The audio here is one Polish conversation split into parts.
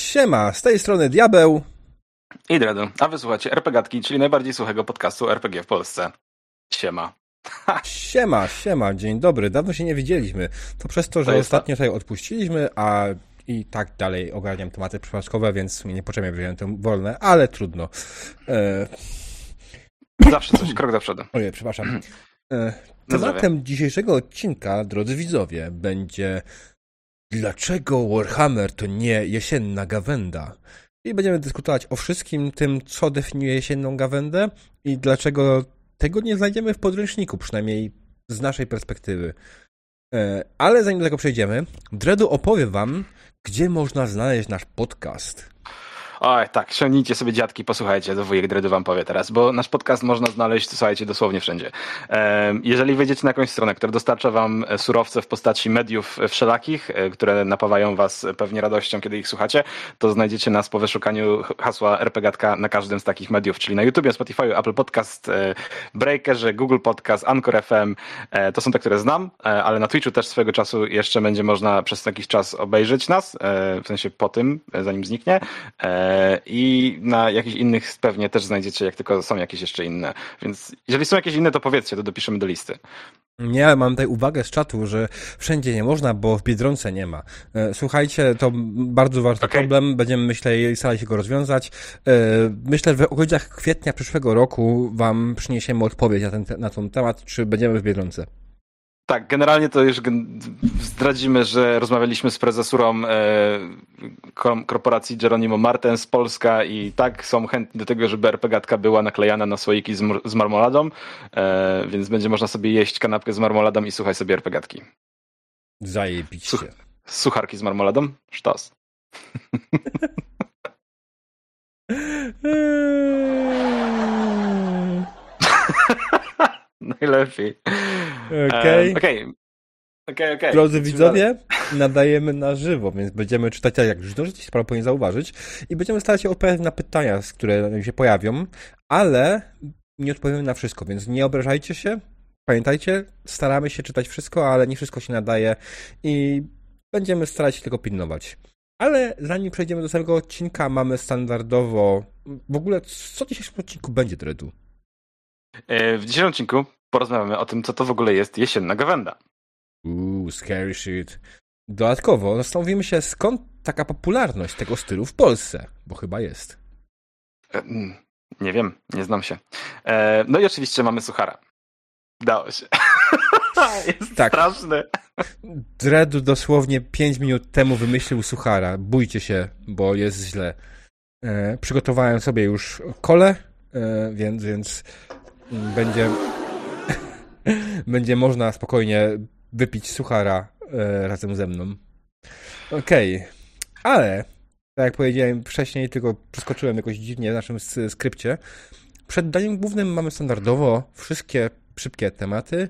Siema, z tej strony Diabeł. I Dredu, a wysłuchacie RPGatki, czyli najbardziej słuchego podcastu RPG w Polsce. Siema. Siema, siema, dzień dobry. Dawno się nie widzieliśmy. To przez to, że to ostatnio tutaj odpuściliśmy, a i tak dalej ogarniam tematy przypadkowe, więc nie potrzebnie wziąłem to wolne, ale trudno. E... Zawsze coś, krok do przodu. Ojej, przepraszam. E... Tematem dzisiejszego odcinka, drodzy widzowie, będzie Dlaczego Warhammer to nie jesienna gawenda? I będziemy dyskutować o wszystkim tym, co definiuje jesienną gawędę i dlaczego tego nie znajdziemy w podręczniku, przynajmniej z naszej perspektywy. E, ale zanim do tego przejdziemy, Dredu opowie wam, gdzie można znaleźć nasz podcast. Oj, tak, siągnijcie sobie dziadki, posłuchajcie, to wujek Dredu wam powie teraz, bo nasz podcast można znaleźć, słuchajcie, dosłownie wszędzie. Jeżeli wejdziecie na jakąś stronę, która dostarcza wam e, surowce w postaci mediów e, wszelakich, e, które napawają was pewnie radością, kiedy ich słuchacie, to znajdziecie nas po wyszukaniu hasła RPGatka na każdym z takich mediów, czyli na YouTubie, Spotify, Apple Podcast, Breakerze, Google Podcast, Anchor FM. To są te, które znam, ale na Twitchu też swego czasu jeszcze będzie można przez jakiś czas obejrzeć nas, w sensie po tym, zanim zniknie. I na jakichś innych pewnie też znajdziecie, jak tylko są jakieś jeszcze inne. Więc jeżeli są jakieś inne, to powiedzcie, to dopiszemy do listy. Nie, mam tutaj uwagę z czatu, że wszędzie nie można, bo w Biedronce nie ma. E, słuchajcie, to bardzo ważny okay. problem. Będziemy, myślę, starali się go rozwiązać. E, myślę, że w okolicach kwietnia przyszłego roku wam przyniesiemy odpowiedź na ten, na ten temat, czy będziemy w Biedronce. Tak, generalnie to już zdradzimy, że rozmawialiśmy z prezesurą e, korporacji Geronimo Martens Polska i tak są chętni do tego, żeby RPGatka była naklejana na słoiki z, marmoladą, e, więc będzie można sobie jeść kanapkę z marmoladą i słuchaj sobie RPGatki. Zajebiście. Such sucharki z marmoladą? Sztos. Najlepiej. Okej. Okay. Okay. Okay, Drodzy widzowie, nadajemy na żywo, więc będziemy czytać, jak już zdążycie się prawdopodobnie zauważyć, i będziemy starać się odpowiadać na pytania, które się pojawią, ale nie odpowiemy na wszystko, więc nie obrażajcie się. Pamiętajcie, staramy się czytać wszystko, ale nie wszystko się nadaje i będziemy starać się tego pilnować. Ale zanim przejdziemy do samego odcinka, mamy standardowo. W ogóle, co w dzisiejszym odcinku będzie, Dredu? E, w dzisiejszym odcinku porozmawiamy o tym, co to w ogóle jest jesienna gawenda. Uuu, scary shit. Dodatkowo zastanowimy się, skąd taka popularność tego stylu w Polsce, bo chyba jest. E, mm, nie wiem, nie znam się. E, no i oczywiście mamy Suchara. Dało się. jest tak. straszny. Dredu dosłownie 5 minut temu wymyślił Suchara. Bójcie się, bo jest źle. przygotowałem sobie już kole, więc, więc będzie będzie można spokojnie wypić suchara e, razem ze mną. Okej, okay. ale tak jak powiedziałem wcześniej, tylko przeskoczyłem jakoś dziwnie w naszym skrypcie. Przed daniem głównym mamy standardowo wszystkie szybkie tematy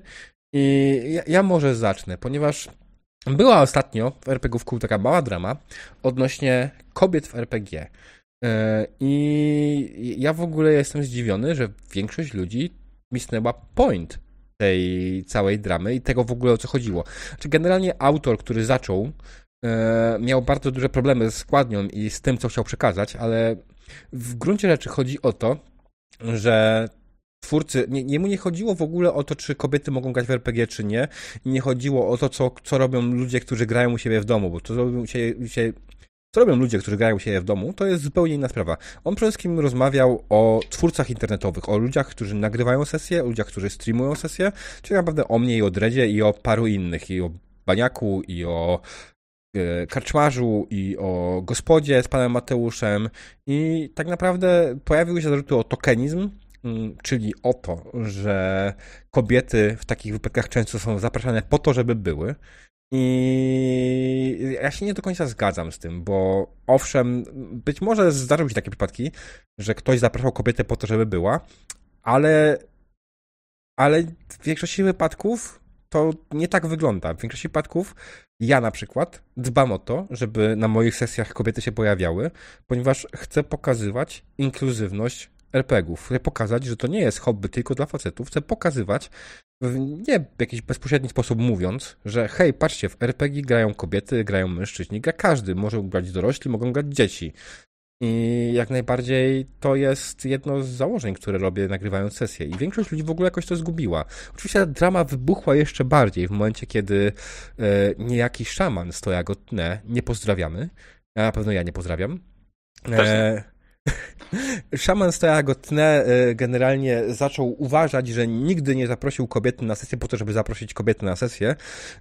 i ja, ja może zacznę, ponieważ była ostatnio w RPGówku taka mała drama odnośnie kobiet w RPG. E, I ja w ogóle jestem zdziwiony, że większość ludzi misnęła point tej całej dramy i tego w ogóle o co chodziło. Znaczy generalnie autor, który zaczął, e, miał bardzo duże problemy z składnią i z tym, co chciał przekazać, ale w gruncie rzeczy chodzi o to, że twórcy, nie, nie mu nie chodziło w ogóle o to, czy kobiety mogą grać w RPG, czy nie. Nie chodziło o to, co, co robią ludzie, którzy grają u siebie w domu, bo to robią u siebie, u siebie co robią ludzie, którzy grają się w domu, to jest zupełnie inna sprawa. On przede wszystkim rozmawiał o twórcach internetowych, o ludziach, którzy nagrywają sesje, o ludziach, którzy streamują sesje, czyli naprawdę o mnie i o Dredzie i o paru innych, i o Baniaku, i o e, karczmarzu i o gospodzie z panem Mateuszem i tak naprawdę pojawiły się zarzuty o tokenizm, mm, czyli o to, że kobiety w takich wypadkach często są zapraszane po to, żeby były. I ja się nie do końca zgadzam z tym, bo owszem, być może zdarzyły się takie przypadki, że ktoś zapraszał kobietę po to, żeby była, ale, ale w większości wypadków to nie tak wygląda. W większości przypadków ja na przykład dbam o to, żeby na moich sesjach kobiety się pojawiały, ponieważ chcę pokazywać inkluzywność RPGów. Chcę pokazać, że to nie jest hobby tylko dla facetów. Chcę pokazywać, nie w jakiś bezpośredni sposób mówiąc, że hej, patrzcie, w RPG grają kobiety, grają mężczyźni, gra każdy. Mogą grać dorośli, mogą grać dzieci. I jak najbardziej to jest jedno z założeń, które robię nagrywając sesję. I większość ludzi w ogóle jakoś to zgubiła. Oczywiście ta drama wybuchła jeszcze bardziej w momencie, kiedy e, niejaki szaman stoja go tnę. Nie pozdrawiamy. A na pewno ja nie pozdrawiam. E, Szaman stoja go tnę e, generalnie zaczął uważać, że nigdy nie zaprosił kobiety na sesję po to, żeby zaprosić kobiety na sesję,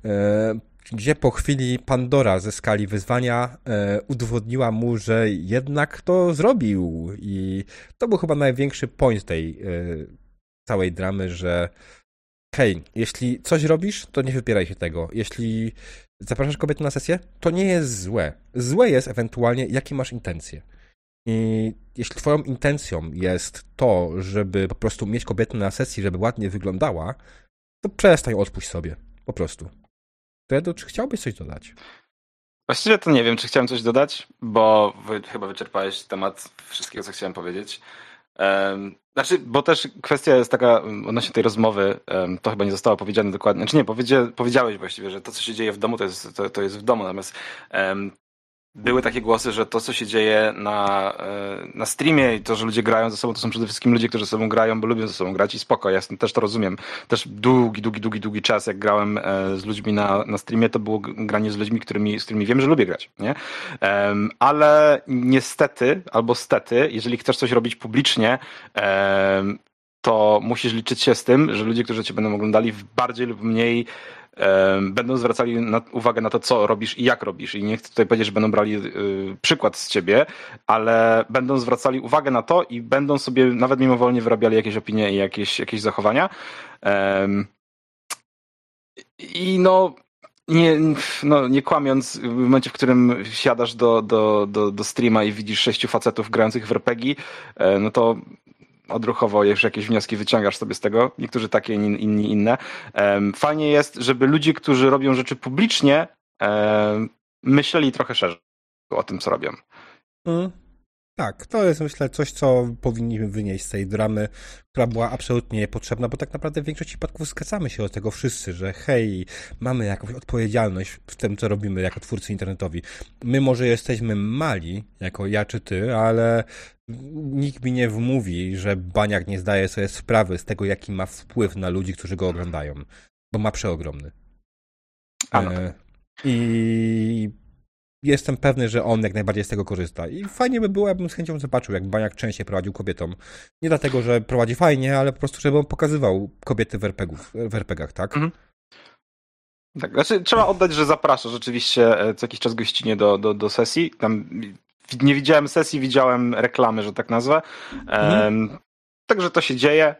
e, gdzie po chwili Pandora ze skali wyzwania e, udowodniła mu, że jednak to zrobił i to był chyba największy point tej całej dramy, że hej, jeśli coś robisz, to nie wypieraj się tego. Jeśli zapraszasz kobiety na sesję, to nie jest złe. Złe jest ewentualnie, jakie masz intencje. I jeśli twoją intencją jest to, żeby po prostu mieć kobietę na sesji, żeby ładnie wyglądała, to przestań, odpuść sobie. Po prostu. Fredo, czy chciałbyś coś dodać? Właściwie to nie wiem, czy chciałem coś dodać, bo wy chyba wyczerpałeś temat wszystkiego, co chciałem powiedzieć. Um, znaczy, bo też kwestia jest taka odnośnie tej rozmowy, um, to chyba nie zostało powiedziane dokładnie. Znaczy nie, powiedzia, powiedziałeś właściwie, że to, co się dzieje w domu, to jest, to, to jest w domu, natomiast um, były takie głosy, że to, co się dzieje na, e, na streamie i to, że ludzie grają ze sobą, to są przede wszystkim ludzie, którzy ze sobą grają, bo lubią ze sobą grać i spoko, ja też to rozumiem. Też długi, długi, długi, długi czas, jak grałem e, z ludźmi na, na streamie, to było granie z ludźmi, którymi, z którymi wiem, że lubię grać, nie? Ale niestety, albo stety, jeżeli chcesz coś robić publicznie, to musisz liczyć się z tym, że ludzie, którzy cię będą oglądali w bardziej lub mniej będą zwracali na, uwagę na to, co robisz i jak robisz. I nie chcę tutaj powiedzieć, że będą brali y, przykład z ciebie, ale będą zwracali uwagę na to i będą sobie nawet mimowolnie wyrabiali jakieś opinie i jakieś, jakieś zachowania. I no, nie, no, nie kłamiąc, w momencie, w którym siadasz do, do, do, do streama i widzisz sześciu facetów grających w RPG, e, no to odruchowo już jakieś wnioski wyciągasz sobie z tego, niektórzy takie, inni inne. Fajnie jest, żeby ludzie, którzy robią rzeczy publicznie, myśleli trochę szerzej o tym, co robią. Mm. Tak, to jest myślę coś, co powinniśmy wynieść z tej dramy, która była absolutnie potrzebna, bo tak naprawdę w większości przypadków zgadzamy się do tego wszyscy, że hej, mamy jakąś odpowiedzialność w tym, co robimy jako twórcy internetowi. My może jesteśmy mali, jako ja czy ty, ale nikt mi nie wmówi, że Baniak nie zdaje sobie sprawy z tego, jaki ma wpływ na ludzi, którzy go oglądają, bo ma przeogromny. No. E, I jestem pewny, że on jak najbardziej z tego korzysta. I fajnie by było, jakbym z chęcią zobaczył, jak Baniak częściej prowadził kobietom. Nie dlatego, że prowadzi fajnie, ale po prostu, żeby on pokazywał kobiety w, RPGów, w RPGach, tak? Mhm. Tak, znaczy trzeba oddać, że zaprasza rzeczywiście e, co jakiś czas gościnie do, do, do sesji. Tam nie widziałem sesji, widziałem reklamy, że tak nazwę. Mhm. Um, także to się dzieje,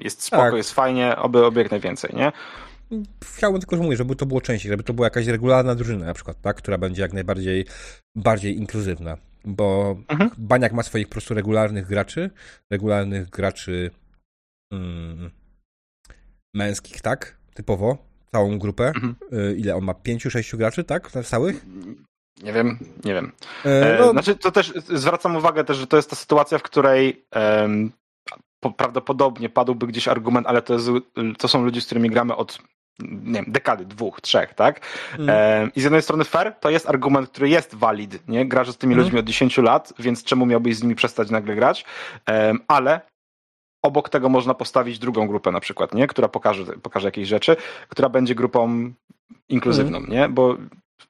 jest spoko, tak. jest fajnie, oby, oby jak najwięcej, nie? Chciałbym tylko, że mówię, żeby to było częściej, żeby to była jakaś regularna drużyna na przykład, tak? która będzie jak najbardziej bardziej inkluzywna, bo mhm. Baniak ma swoich po prostu regularnych graczy, regularnych graczy mm, męskich, tak? Typowo, całą grupę. Mhm. Y, ile on ma? Pięciu, sześciu graczy, tak? Całych? Nie wiem, nie wiem. E, e, no... Znaczy, to też zwracam uwagę też, że to jest ta sytuacja, w której um, prawdopodobnie padłby gdzieś argument, ale to, jest, to są ludzie, z którymi gramy od nie wiem, dekady, dwóch, trzech, tak? Mm. E, I z jednej strony fair, to jest argument, który jest valid, nie? Grasz z tymi mm. ludźmi od 10 lat, więc czemu miałbyś z nimi przestać nagle grać? E, ale obok tego można postawić drugą grupę na przykład, nie? Która pokaże, pokaże jakieś rzeczy, która będzie grupą inkluzywną, mm. nie? Bo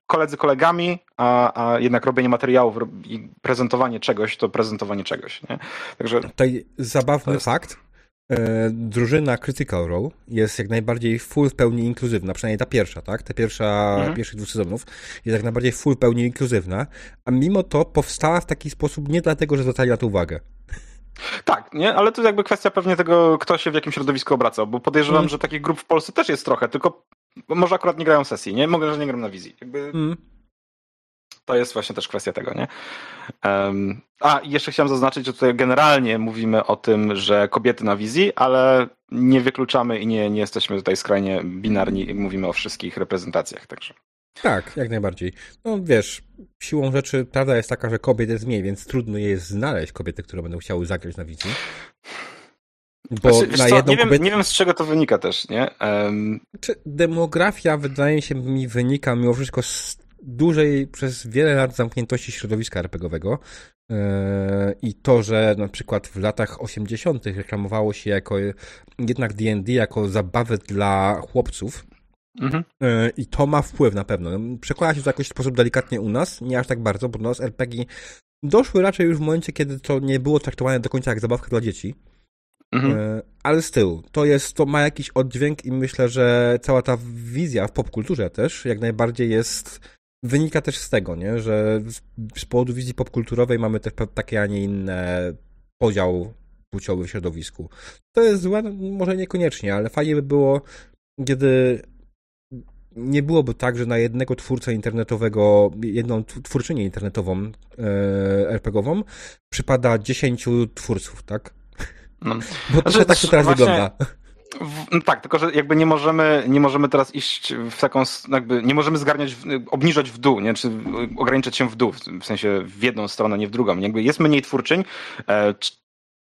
koledzy kolegami, a, a jednak robienie materiałów i prezentowanie czegoś to prezentowanie czegoś. Nie? Także Tutaj zabawny jest... fakt. E, drużyna Critical Role jest jak najbardziej full w pełni inkluzywna, przynajmniej ta pierwsza, tak? Ta pierwsza, mhm. pierwszych dwóch sezonów jest jak najbardziej full w pełni inkluzywna, a mimo to powstała w taki sposób nie dlatego, że zwracali na to uwagę. Tak, nie? ale to jakby kwestia pewnie tego, kto się w jakim środowisku obraca, bo podejrzewam, mm. że takich grup w Polsce też jest trochę, tylko może akurat nie grają sesji, nie? Mogę, że nie gram na wizji. Jakby... Mm. To jest właśnie też kwestia tego, nie? Um, a jeszcze chciałem zaznaczyć, że tutaj generalnie mówimy o tym, że kobiety na wizji, ale nie wykluczamy i nie, nie jesteśmy tutaj skrajnie binarni, jak mówimy o wszystkich reprezentacjach, także. Tak, jak najbardziej. No wiesz, siłą rzeczy prawda jest taka, że kobiet jest mniej, więc trudno jest znaleźć kobiety, które będą chciały zagrać na wizji. Bo znaczy, na jedną nie, wiem, kobietę... nie wiem, z czego to wynika też, nie? Um... Czy demografia, wydaje się mi, wynika mimo wszystko z dużej, przez wiele lat zamkniętości środowiska RPGowego yy, i to, że na przykład w latach 80. reklamowało się jako jednak D&D jako zabawę dla chłopców, Mhm. Yy, I to ma wpływ na pewno. Przekłada się to jakoś w sposób delikatnie u nas, nie aż tak bardzo, bo u nas RPG doszły raczej już w momencie, kiedy to nie było traktowane do końca jak zabawka dla dzieci. Mhm. E, ale z tyłu, to jest, to ma jakiś oddźwięk i myślę, że cała ta wizja w popkulturze też jak najbardziej jest, wynika też z tego, nie, że z powodu wizji popkulturowej mamy też takie, a nie inne podział płciowy w środowisku. To jest złe, może niekoniecznie, ale fajnie by było, kiedy nie byłoby tak, że na jednego twórcę internetowego, jedną twórczynię internetową e, RPGową przypada dziesięciu twórców, tak? No. Bo to, znaczy, tak to teraz właśnie... wygląda. No tak, tylko że jakby nie możemy, nie możemy teraz iść w taką, jakby nie możemy zgarniać, obniżać w dół, nie? czy ograniczać się w dół, w sensie w jedną stronę, nie w drugą. Jakby jest mniej twórczyń, e,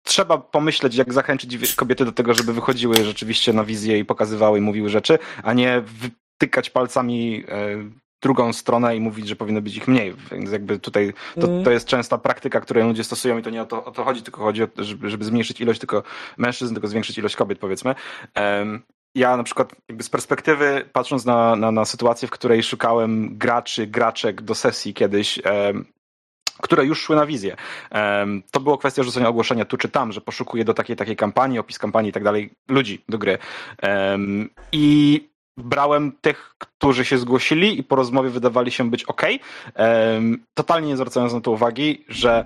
trzeba pomyśleć, jak zachęcić kobiety do tego, żeby wychodziły rzeczywiście na wizję i pokazywały i mówiły rzeczy, a nie wytykać palcami e, drugą stronę i mówić, że powinno być ich mniej. Więc jakby tutaj to, mm. to jest częsta praktyka, którą ludzie stosują i to nie o to, o to chodzi, tylko chodzi o to, żeby, żeby zmniejszyć ilość tylko mężczyzn, tylko zwiększyć ilość kobiet, powiedzmy. Um, ja na przykład jakby z perspektywy, patrząc na, na, na sytuację, w której szukałem graczy, graczek do sesji kiedyś, um, które już szły na wizję. Um, to było kwestia rzucenia ogłoszenia tu czy tam, że poszukuję do takiej takiej kampanii, opis kampanii i tak dalej, ludzi do gry. Um, I brałem tych, którzy się zgłosili i po rozmowie wydawali się być ok, totalnie nie zwracając na to uwagi, że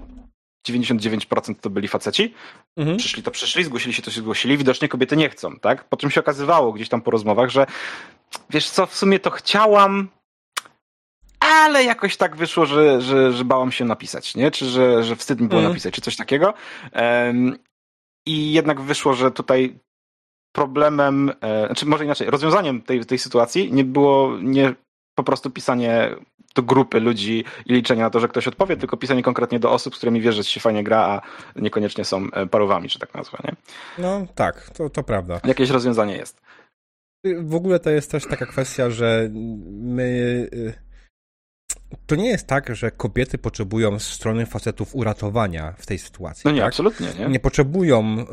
99% to byli faceci. Mhm. Przyszli to przyszli, zgłosili się to się zgłosili. Widocznie kobiety nie chcą, tak? Po czym się okazywało gdzieś tam po rozmowach, że wiesz co, w sumie to chciałam, ale jakoś tak wyszło, że, że, że bałam się napisać, nie? Czy że, że wstyd mi było mhm. napisać, czy coś takiego. Um, I jednak wyszło, że tutaj problemem, e, znaczy może inaczej, rozwiązaniem tej, tej sytuacji nie było nie po prostu pisanie do grupy ludzi i liczenie na to, że ktoś odpowie, tylko pisanie konkretnie do osób, z którymi wiesz, że się fajnie gra, a niekoniecznie są e, parowami, czy tak nazwę, nie? No tak, to, to prawda. Jakieś rozwiązanie jest. W ogóle to jest też taka kwestia, że my y, to nie jest tak, że kobiety potrzebują z strony facetów uratowania w tej sytuacji. No nie, tak? absolutnie, nie? Nie potrzebują e,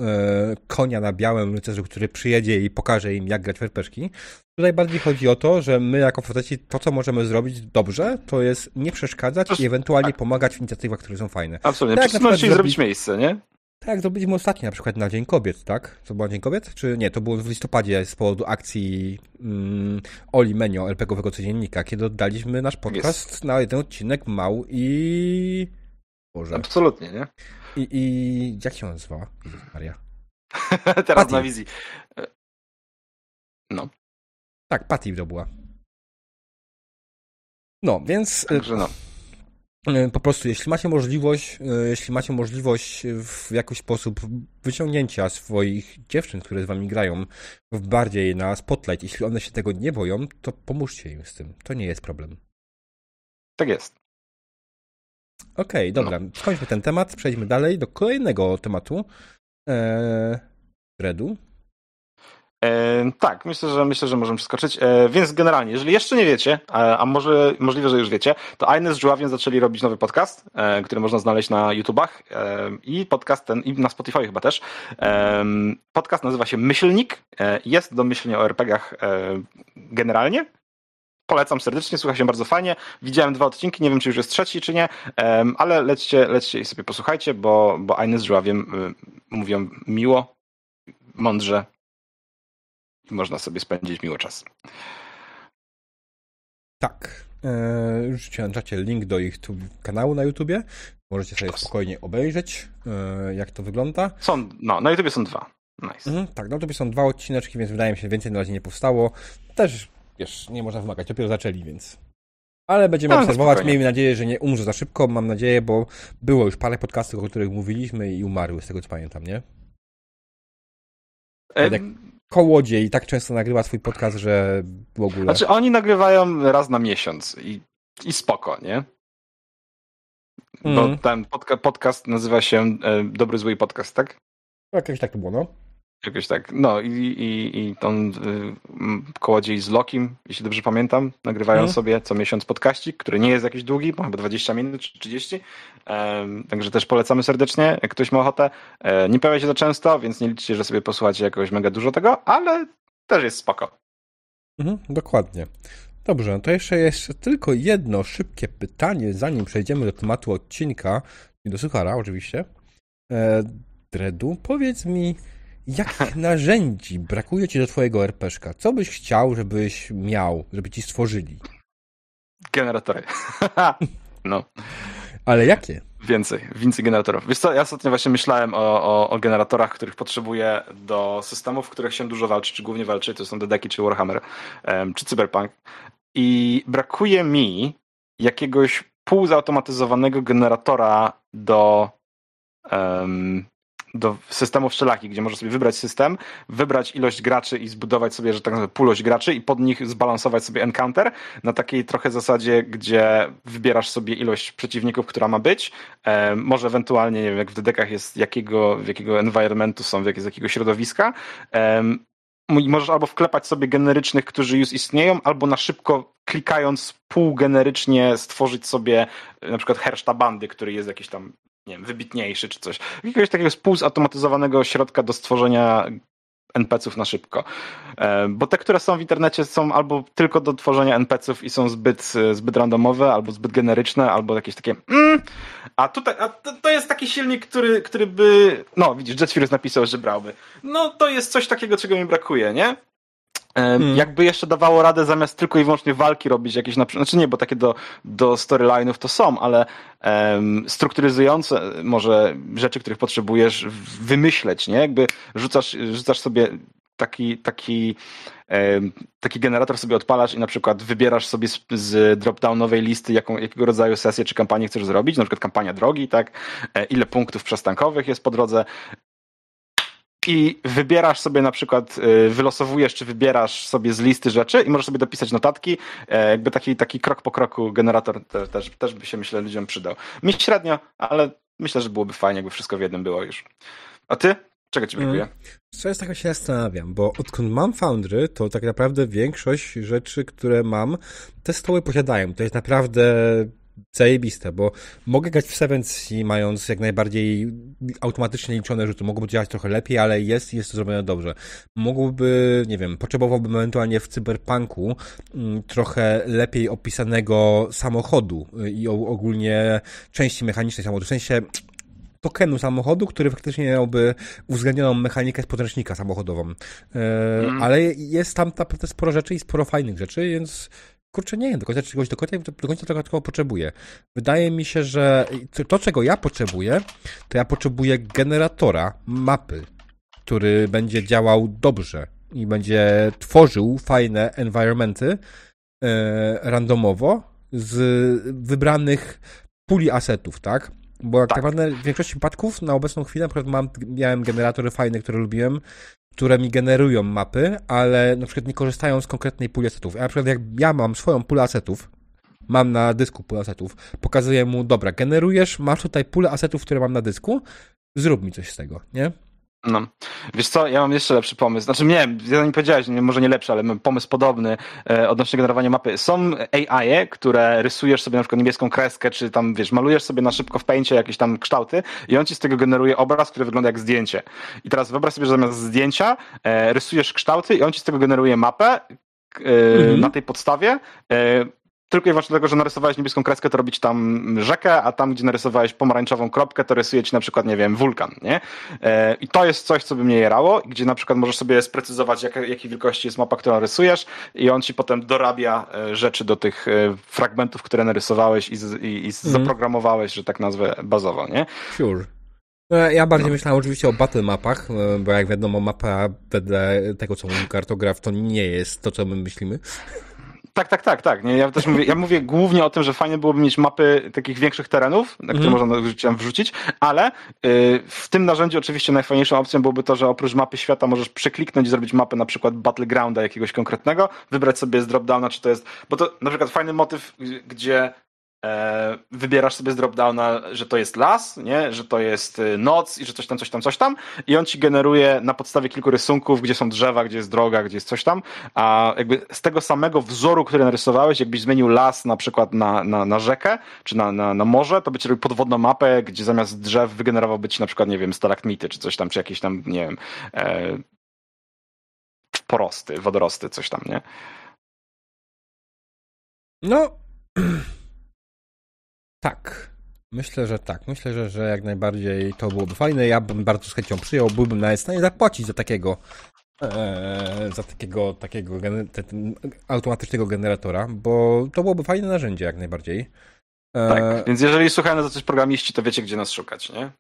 konia na białym rycerzu, który przyjedzie i pokaże im, jak grać w RPG. Tutaj bardziej chodzi o to, że my jako faceci to, co możemy zrobić dobrze, to jest nie przeszkadzać i ewentualnie tak. pomagać w inicjatywach, które są fajne. Absolutnie, tak, i zrobić miejsce, nie? Tak, jak zrobiliśmy ostatnio na przykład na Dzień Kobiet, tak? To był Dzień Kobiet? Czy nie? To było w listopadzie z powodu akcji mm, Oli Menio, LPG-owego codziennika, kiedy oddaliśmy nasz podcast yes. na jeden odcinek Mał i... Boże. Absolutnie, nie? I, i jak się nazywała? Maria. Teraz Patty. na wizji. No. Tak, Patty to była. No, więc... Także no. E, po prostu, jeśli macie możliwość, e, jeśli macie możliwość w jakiś sposób wyciągnięcia swoich dziewczyn, które z wami grają, w bardziej na spotlight, jeśli one się tego nie boją, to pomóżcie im z tym. To nie jest problem. Tak jest. Okej, okay, dobra. No. Skończmy ten temat, przejdźmy dalej do kolejnego tematu. Eee, Redu. E, tak, myślę, że myślę, że możemy przeskoczyć. E, więc generalnie, jeżeli jeszcze nie wiecie, a, a może możliwe, że już wiecie, to Aines z Żuławiem zaczęli robić nowy podcast, e, który można znaleźć na YouTubach e, i podcast ten, i na Spotify chyba też. E, podcast nazywa się Myślnik. E, jest do myślenia o RPGach generalnie. Polecam serdecznie, słucha się bardzo fajnie. Widziałem dwa odcinki, nie wiem, czy już jest trzeci, czy nie, ale lećcie, lećcie i sobie posłuchajcie, bo, bo Aines z Żuławiem mówią miło, mądrze i można sobie spędzić miło czas. Tak. Eee, rzuciłem na czacie link do ich tu, kanału na YouTubie. Możecie sobie spokojnie obejrzeć, e, jak to wygląda. Są, no, na YouTubie są dwa. Nice. Mhm, tak, na YouTubie są dwa odcineczki, więc wydaje mi się, że więcej na razie nie powstało. Też, wiesz, nie można wymagać, dopiero zaczęli, więc... Ale będziemy no, obserwować, spokojnie. miejmy nadzieję, że nie umrze za szybko, mam nadzieję, bo było już parę podcastów, o których mówiliśmy i umarły, z tego co pamiętam, nie? E, kołodziej tak często nagrywa swój podcast, że w ogóle... Znaczy oni nagrywają raz na miesiąc i, i spoko, nie? Bo mm. ten podca podcast nazywa się e, Dobry Zły Podcast, tak? Jakoś tak to było, no. Jakoś tak. No i, i, i on y, kołodziej z Lokim, jeśli dobrze pamiętam, nagrywają mm. sobie co miesiąc podkaścik, który nie jest jakiś długi, bo chyba 20 minut czy 30. Um, także też polecamy serdecznie, jak ktoś ma ochotę. E, nie pojawia się to często, więc nie liczcie, że sobie posłuchacie jakoś mega dużo tego, ale też jest spoko. Mhm, dokładnie. Dobrze, no to jeszcze jeszcze tylko jedno szybkie pytanie, zanim przejdziemy do tematu odcinka i do Suchara oczywiście. E, Dredu, powiedz mi, jakich narzędzi brakuje ci do twojego RPszka? Co byś chciał, żebyś miał, żeby ci stworzyli? Generatory. no. Ale jakie? Więcej, więcej generatorów. Wiesz co, ja ostatnio właśnie myślałem o, o, o, generatorach, których potrzebuję do systemów, w których się dużo walczy, czy głównie walczy, to są Dedeki, czy Warhammer, um, czy Cyberpunk. I brakuje mi jakiegoś półzautomatyzowanego generatora do um, do systemów wszelakich, gdzie możesz sobie wybrać system, wybrać ilość graczy i zbudować sobie, że tak naprawdę pulość graczy i pod nich zbalansować sobie encounter na takiej trochę zasadzie, gdzie wybierasz sobie ilość przeciwników, która ma być. E, może ewentualnie, nie wiem, jak w dedekach jest, jakiego, jakiego environmentu są, jak, z jakiego środowiska. E, możesz albo wklepać sobie generycznych, którzy już istnieją, albo na szybko klikając półgenerycznie stworzyć sobie na przykład herszta bandy, który jest jakiś tam nie wiem, wybitniejszy czy coś. Jakiegoś takiego spółzautomatyzowanego środka do stworzenia NPC-ów na szybko. E, bo te, które są w internecie są albo tylko do tworzenia NPC-ów i są zbyt, zbyt randomowe, albo zbyt generyczne, albo jakieś takie mm, a tutaj, a to, to, jest taki silnik, który, który by, no widzisz, Jetfirus napisał, że brałby. No to jest coś takiego, czego mi brakuje, nie? Hmm. Jakby jeszcze dawało radę zamiast tylko i wyłącznie walki robić jakieś, na znaczy nie, bo takie do, do storyline'ów to są, ale um, strukturyzujące może rzeczy, których potrzebujesz wymyśleć, nie? Jakby rzucasz, rzucasz sobie taki, taki, um, taki generator sobie odpalasz i na przykład wybierasz sobie z, z drop-downowej listy, jaką, jakiego rodzaju sesję czy kampanię chcesz zrobić, na przykład kampania drogi, tak? E, ile punktów przestankowych jest po drodze i wybierasz sobie na przykład, y, wylosowujesz czy wybierasz sobie z listy rzeczy i możesz sobie dopisać notatki. E, jakby taki, taki krok po kroku generator też, też, też by się myślę ludziom przydał. Mi średnio, ale myślę, że byłoby fajnie, jakby wszystko w jednym było już. A ty? Czego ci brakuje? Mm. Co jest tak się zastanawiam, bo odkąd mam Foundry, to tak naprawdę większość rzeczy, które mam, te stoły posiadają. To jest naprawdę zajebiste, bo mogę grać w Sevens i mając jak najbardziej automatycznie liczone rzuty. Mogłoby działać trochę lepiej, ale jest jest to zrobione dobrze. Mogłoby, nie wiem, potrzebowałbym ewentualnie w Cyberpunku mm, trochę lepiej opisanego samochodu i ogólnie części mechanicznej samochodu. W sensie tokenu samochodu, który faktycznie miałby uwzględnioną mechanikę z podręcznika samochodową. E, mm. Ale jest tam naprawdę sporo rzeczy i sporo fajnych rzeczy, więc kurczę, nie wiem do końca czegoś do końca, do końca tego, tego potrzebuję. Wydaje mi się, że to, czego ja potrzebuję, to ja potrzebuję generatora mapy, który będzie działał dobrze i będzie tworzył fajne environmenty e, randomowo z wybranych puli asetów, tak? Bo tak, tak naprawdę w większości przypadków na obecną chwilę na przykład mam, miałem generatory fajne, które lubiłem, które mi generują mapy, ale na przykład nie korzystają z konkretnej puli asetów. Ja na przykład jak ja mam swoją pulę asetów, mam na dysku pulę asetów, pokazuję mu, dobra, generujesz, masz tutaj pulę asetów, które mam na dysku, zrób mi coś z tego, nie? No. Wiesz co, ja mam jeszcze lepszy pomysł. Znaczy nie, ja nie powiedziałeś, nie, może nie lepszy, ale mam pomysł podobny e, odnośnie generowania mapy. Są AI, -e, które rysujesz sobie na przykład niebieską kreskę, czy tam, wiesz, malujesz sobie na szybko w pęcie jakieś tam kształty i on ci z tego generuje obraz, który wygląda jak zdjęcie. I teraz wyobraź sobie, że zamiast zdjęcia e, rysujesz kształty i on ci z tego generuje mapę, e, mhm. na tej podstawie. Tylko i wyłącznie dlatego, że narysowałeś niebieską kreskę, to robić tam rzekę, a tam, gdzie narysowałeś pomarańczową kropkę, to rysuje ci na przykład, nie wiem, wulkan, nie? E, I to jest coś, co by mnie jerało, gdzie na przykład możesz sobie sprecyzować, jak, jakiej wielkości jest mapa, którą rysujesz i on ci potem dorabia e, rzeczy do tych e, fragmentów, które narysowałeś i, i, i mm. zaprogramowałeś, że tak nazwę, bazowo, nie? Sure. Ja bardziej no. myślałem oczywiście o battle mapach, bo jak wiadomo, mapa wedle tego, co mówi kartograf, to nie jest to, co my myślimy. Tak, tak, tak, tak. Nie, ja też mówię, ja mówię głównie o tym, że fajnie byłoby mieć mapy takich większych terenów, na które mm. można wrzucić, ale y, w tym narzędziu oczywiście najfajniejszą opcją byłoby to, że oprócz mapy świata możesz przekliknąć i zrobić mapę na przykład Battlegrounda jakiegoś konkretnego, wybrać sobie z dropdowna, czy to jest, bo to na przykład fajny motyw, gdzie e, wybierasz sobie z dropdowna, że to jest las, nie? że to jest y, noc i że coś tam, coś tam, coś tam i on ci generuje na podstawie kilku rysunków, gdzie są drzewa, gdzie jest droga, gdzie jest coś tam, a jakby z tego samego wzoru, który narysowałeś, jakbyś zmienił las na przykład na, na, na rzekę, czy na, na, na morze, to by ci robił podwodną mapę, gdzie zamiast drzew wygenerowałby ci na przykład, nie wiem, stalagmity, czy coś tam, czy jakieś tam, nie wiem, e, porosty, wodorosty, coś tam, nie? No, tak. Myślę, że tak. Myślę, że, że jak najbardziej to byłoby fajne. Ja bym bardzo z chęcią przyjął, byłbym nawet w stanie zapłacić za takiego e, za takiego, takiego automatycznego generatora, bo to byłoby fajne narzędzie jak najbardziej. E, tak, więc jeżeli słuchają na coś programiści, to wiecie, gdzie nas szukać, nie?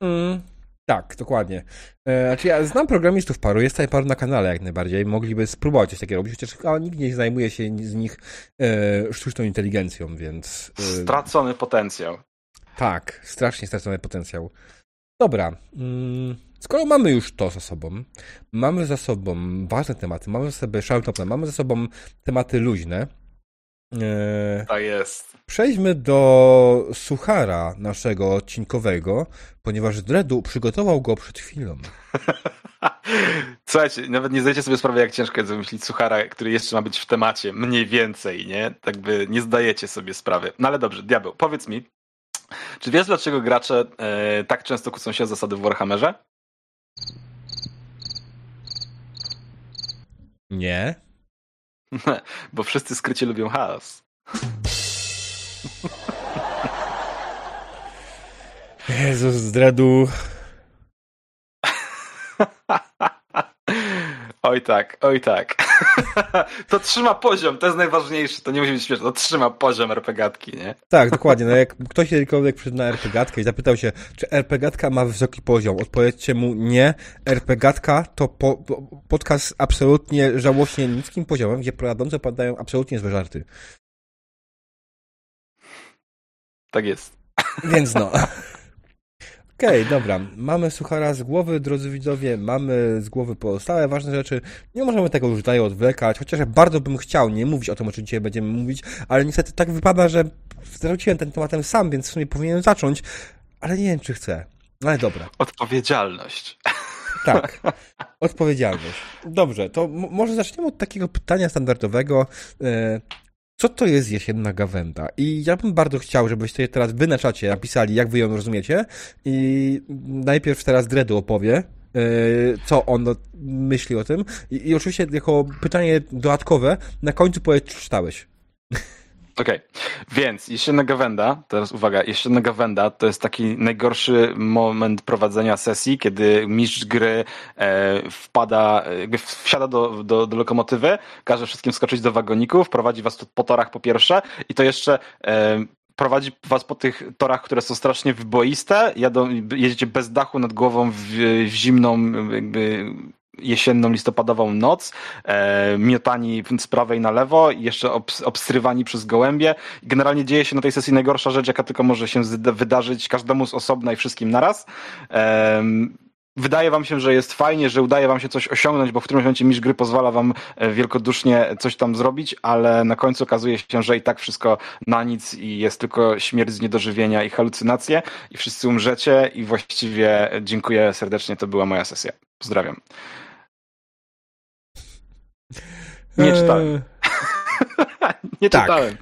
Mm, tak, dokładnie. E, znaczy ja znam programistów paru, jest tutaj paru na kanale jak najbardziej, mogliby spróbować coś takiego robić, chociaż a, nikt nie zajmuje się z nich e, sztuczną inteligencją, więc... E, stracony potencjał. Tak, strasznie stracony potencjał. Dobra, mm, skoro mamy już to za sobą, mamy za sobą ważne tematy, mamy za sobą mamy za sobą tematy luźne, tak jest. Przejdźmy do suchara naszego odcinkowego, ponieważ Dredu przygotował go przed chwilą. Słuchajcie, nawet nie zdajecie sobie sprawy, jak ciężko jest wymyślić suchara, który jeszcze ma być w temacie, mniej więcej, nie? Tak by nie zdajecie sobie sprawy. No ale dobrze, diabeł, powiedz mi, czy wiesz, dlaczego gracze e, tak często kłócą się o zasady w Warhammerze? Nie. Bo wszyscy skrycie lubią chaos. Jezus, zdradu. Oj tak, oj tak. to trzyma poziom, to jest najważniejsze, to nie musi być śmieszne, to trzyma poziom RPGatki, nie? Tak, dokładnie. No jak ktoś kiedykolwiek przyszedł na RPGatkę i zapytał się, czy RPGatka ma wysoki poziom, odpowiedzcie mu nie. RPGatka to po, podcast absolutnie żałośnie niskim poziomem, gdzie prowadzące padają absolutnie złe żarty. Tak jest. Więc no. Okej, okay, dobra. Mamy suchara z głowy, drodzy widzowie, mamy z głowy pozostałe ważne rzeczy. Nie możemy tego już dalej odwlekać, chociaż ja bardzo bym chciał nie mówić o tym, o czym dzisiaj będziemy mówić, ale niestety tak wypada, że zwróciłem ten tematem sam, więc w sumie powinienem zacząć, ale nie wiem, czy chcę. Ale dobra. Odpowiedzialność. Tak, odpowiedzialność. Dobrze, to może zaczniemy od takiego pytania standardowego. E, co to jest jesienna gawenda? I ja bym bardzo chciał, żebyście teraz wy na czacie napisali, jak wy ją rozumiecie. I najpierw teraz Dredu opowie, yy, co on myśli o tym. I, I, oczywiście jako pytanie dodatkowe, na końcu powiedz, czy czytałeś. Okej, okay. więc jesienna gawenda, teraz uwaga, jesienna gawenda to jest taki najgorszy moment prowadzenia sesji, kiedy mistrz gry e, wpada, jakby wsiada do, do, do lokomotywy, każe wszystkim skoczyć do wagoników, prowadzi was po torach po pierwsze i to jeszcze e, prowadzi was po tych torach, które są strasznie wyboiste, jadą, jedziecie bez dachu nad głową w, w zimną jakby jesienną, listopadową noc, e, miotani z prawej na lewo i jeszcze obs obstrywani przez gołębie. Generalnie dzieje się na tej sesji najgorsza rzecz, jaka tylko może się wydarzyć każdemu z osobna i wszystkim naraz. E, wydaje wam się, że jest fajnie, że udaje wam się coś osiągnąć, bo w którymś momencie mistrz gry pozwala wam e, wielkodusznie coś tam zrobić, ale na końcu okazuje się, że i tak wszystko na nic i jest tylko śmierć z niedożywienia i halucynacje i wszyscy umrzecie i właściwie dziękuję serdecznie, to była moja sesja. Pozdrawiam. Nie eee. czytałem. nie tak. czytałem.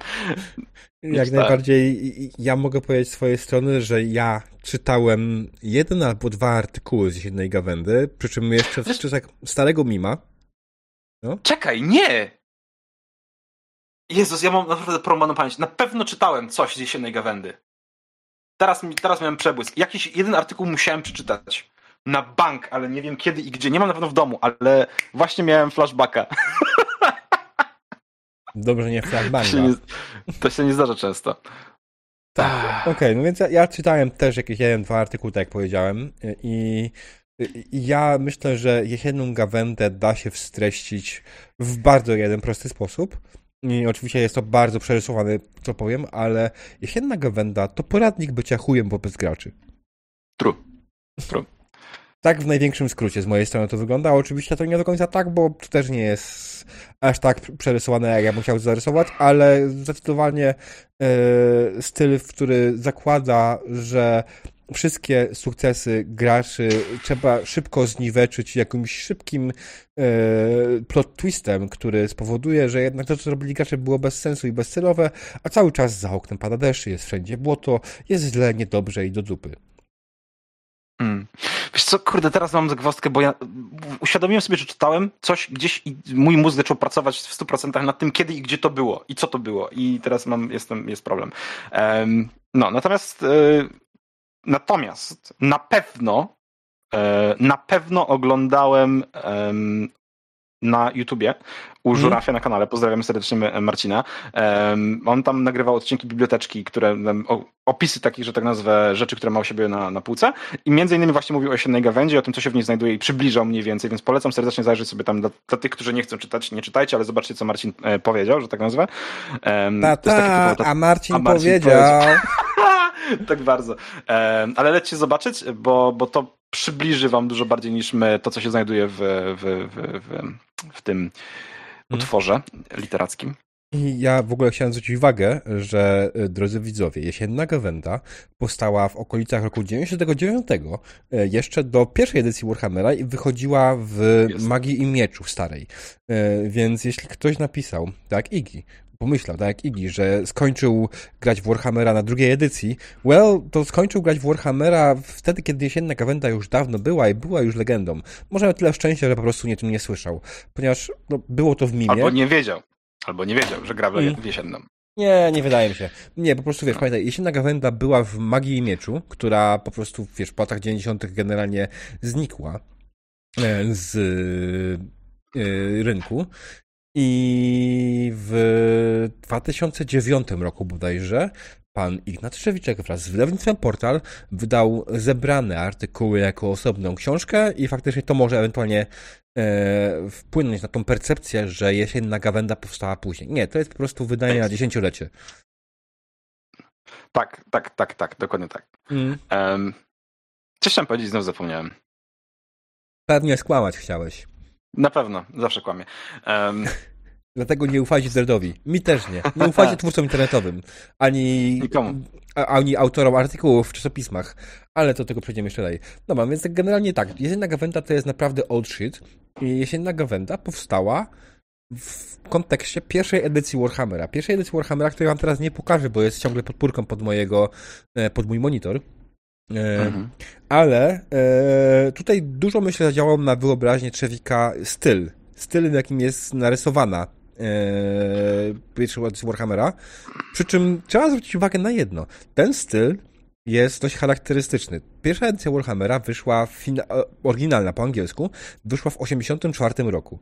Nie Jak czytałem. najbardziej ja mogę powiedzieć z swojej strony, że ja czytałem jeden albo dwa artykuły z jednej gawędy, przy czym jeszcze w czasach starego mima. No. Czekaj, nie! Jezus, ja mam naprawdę porąbaną pamięć. Na pewno czytałem coś z jesiennej gawędy. Teraz, teraz miałem przebłysk. Jakiś jeden artykuł musiałem przeczytać. Na bank, ale nie wiem kiedy i gdzie. Nie mam na pewno w domu, ale właśnie miałem flashbacka. Dobrze, nie flashbanga. To się nie, to się nie zdarza często. Tak, okej, okay, no więc ja, ja, czytałem też jakieś jeden, dwa artykuły, tak jak powiedziałem i Ja myślę, że jesienną gawędę da się wstreścić w bardzo jeden prosty sposób. I oczywiście jest to bardzo przerysowane, co powiem, ale jesienna gawęda to poradnik bycia chujem wobec graczy. True. True. Tak w największym skrócie z mojej strony to wygląda. Oczywiście to nie do końca tak, bo to też nie jest aż tak przerysowane, jak ja bym chciał zarysować, ale zdecydowanie e, styl, który zakłada, że wszystkie sukcesy graczy trzeba szybko zniweczyć jakimś szybkim e, plot twistem, który spowoduje, że jednak to, co robili gracze, było bez sensu i bezcelowe, a cały czas za oknem pada deszcz, jest wszędzie błoto, jest źle, niedobrze i do dupy. Hmm. Wiesz co, kurde, teraz mam zagwozdkę, bo ja uświadomiłem sobie, że czytałem coś gdzieś i mój mózg zaczął pracować w 100% nad tym, kiedy i gdzie to było i co to było. I teraz mam, jestem, jest problem. Um, no, natomiast y, Natomiast na pewno, e, na pewno oglądałem na YouTubie u mhm. Żurafia na kanale. Pozdrawiam serdecznie Marcina. on tam nagrywał odcinki biblioteczki, które opisy takich, że tak nazwę, rzeczy, które ma u siebie na, na półce i między innymi właśnie mówił o jesiennej gawędzi, o tym, co się w niej znajduje i przybliżał mniej więcej, więc polecam serdecznie zajrzeć sobie tam dla, dla tych, którzy nie chcą czytać, nie czytajcie, ale zobaczcie, co Marcin e, powiedział, że tak nazwę. ta, ta, a Marcin, a Marcin powiedział... powiedział. tak bardzo. ale lećcie zobaczyć, bo, bo to przybliży wam dużo bardziej niż my to, co się znajduje w, w, w, w, w tym mhm. utworze literackim. I ja w ogóle chciałem zwrócić uwagę, że e, drodzy widzowie, jesienna gawenda powstała w okolicach roku 99, e, jeszcze do pierwszej edycji Warhammera i wychodziła w Jest. Magii i Mieczu starej. E, więc jeśli ktoś napisał, tak, Igi, pomyślał, tak jak Iggy, że skończył grać w Warhammera na drugiej edycji. Well, to skończył grać w Warhammera wtedy, kiedy jesienna gawenda już dawno była i była już legendą. Może miał tyle szczęścia, że po prostu nie tym nie słyszał, ponieważ no, było to w mimie. Albo nie wiedział. Albo nie wiedział, że gra w, mm. jesienną. Nie, nie wydaje mi się. Nie, po prostu wiesz, pamiętaj, Jesienna Gawenda była w Magii i Mieczu, która po prostu, wiesz, w latach 90. generalnie znikła e, z e, rynku i w 2009 roku bodajże pan Ignat Trzewiczek wraz z wydawnictwem Portal wydał zebrane artykuły jako osobną książkę i faktycznie to może ewentualnie e, wpłynąć na tą percepcję, że jesienna gawenda powstała później. Nie, to jest po prostu wydanie na dziesięciolecie. Tak, tak, tak, tak, dokładnie tak. Mm. Um, coś chciałem powiedzieć, znowu zapomniałem. Pewnie skłamać chciałeś. Na pewno, zawsze kłamie. Um... Dlatego nie ufajcie Zerdowi. Mi też nie. Nie ufajcie twórcom internetowym. Ani, ani autorom artykułów w czasopismach. Ale to tego przejdziemy jeszcze dalej. Dobra, więc tak generalnie tak. Jesienna Gawenda to jest naprawdę old shit. I Jesienna Gawenda powstała w kontekście pierwszej edycji Warhammera. Pierwszej edycji Warhammera, której wam teraz nie pokażę, bo jest ciągle podpórką pod mojego, e, pod mój monitor. E, mhm. Ale e, tutaj dużo myślę zadziałał na wyobraźnię Trzewika styl. Styl, w jakim jest narysowana e, pierwszy z Warhammera. Przy czym trzeba zwrócić uwagę na jedno. Ten styl jest dość charakterystyczny. Pierwsza edycja Warhammera wyszła, oryginalna po angielsku, wyszła w 84 roku.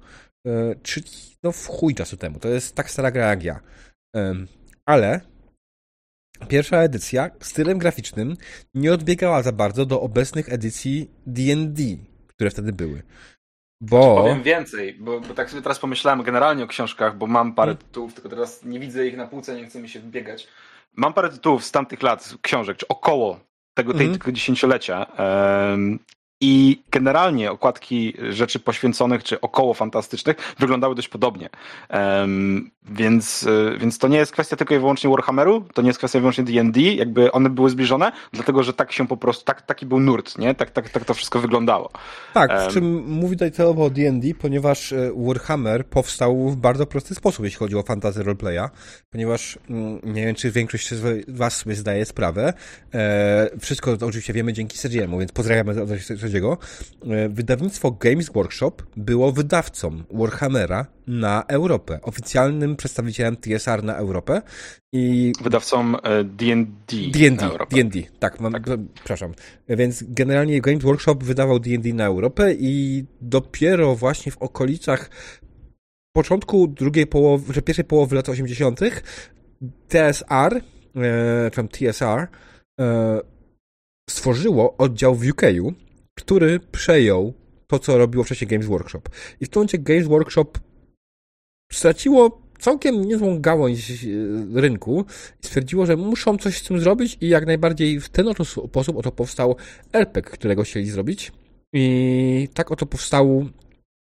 czyli no w chuj czasu temu. To jest tak stara gra jak ja. ale Pierwsza edycja stylem graficznym nie odbiegała za bardzo do obecnych edycji D&D, które wtedy były. Bo... Znaczy, powiem więcej, bo, bo, tak sobie teraz pomyślałem generalnie o książkach, bo mam parę hmm. tytułów, tylko teraz nie widzę ich na półce, nie chce mi się wbiegać. Mam parę tytułów z tamtych lat, książek, czy około tego, tej, mm. tego dziesięciolecia. Um, i generalnie okładki rzeczy poświęconych czy około fantastycznych wyglądały dość podobnie. Um, więc, e, więc to nie jest kwestia tylko i wyłącznie Warhammeru, to nie jest kwestia wyłącznie D&D, jakby one były zbliżone, dlatego że tak się po prostu, tak, taki był nurt, nie? Tak, tak, tak to wszystko wyglądało. Tak, um, w czym mówi tutaj celowo o D&D, ponieważ e, Warhammer powstał w bardzo prosty sposób, jeśli chodzi o fantasy roleplaya, ponieważ mm, nie wiem, czy większość z was sobie zdaje sprawę, e, wszystko oczywiście wiemy dzięki Sergiemu, więc pozdrawiamy trzeciego, e, wydawnictwo Games Workshop było wydawcą Warhammera na Europę, oficjalnym przedstawicielem TSR na Europę i... Wydawcą D&D D&D, D&D, tak, mam, tak. przepraszam. Więc generalnie Games Workshop wydawał D&D na Europę i dopiero właśnie w okolicach początku drugiej połowy, że pierwszej połowy lat 80. TSR, e, tam TSR, e, stworzyło oddział w UK'u, który przejął to, co robiło wcześniej Games Workshop. I w tym momencie Games Workshop straciło całkiem niezłą gałąź e, rynku i stwierdziło, że muszą coś z tym zrobić i jak najbardziej w ten oto sposób oto powstał RPG, którego chcieli zrobić. I tak oto powstał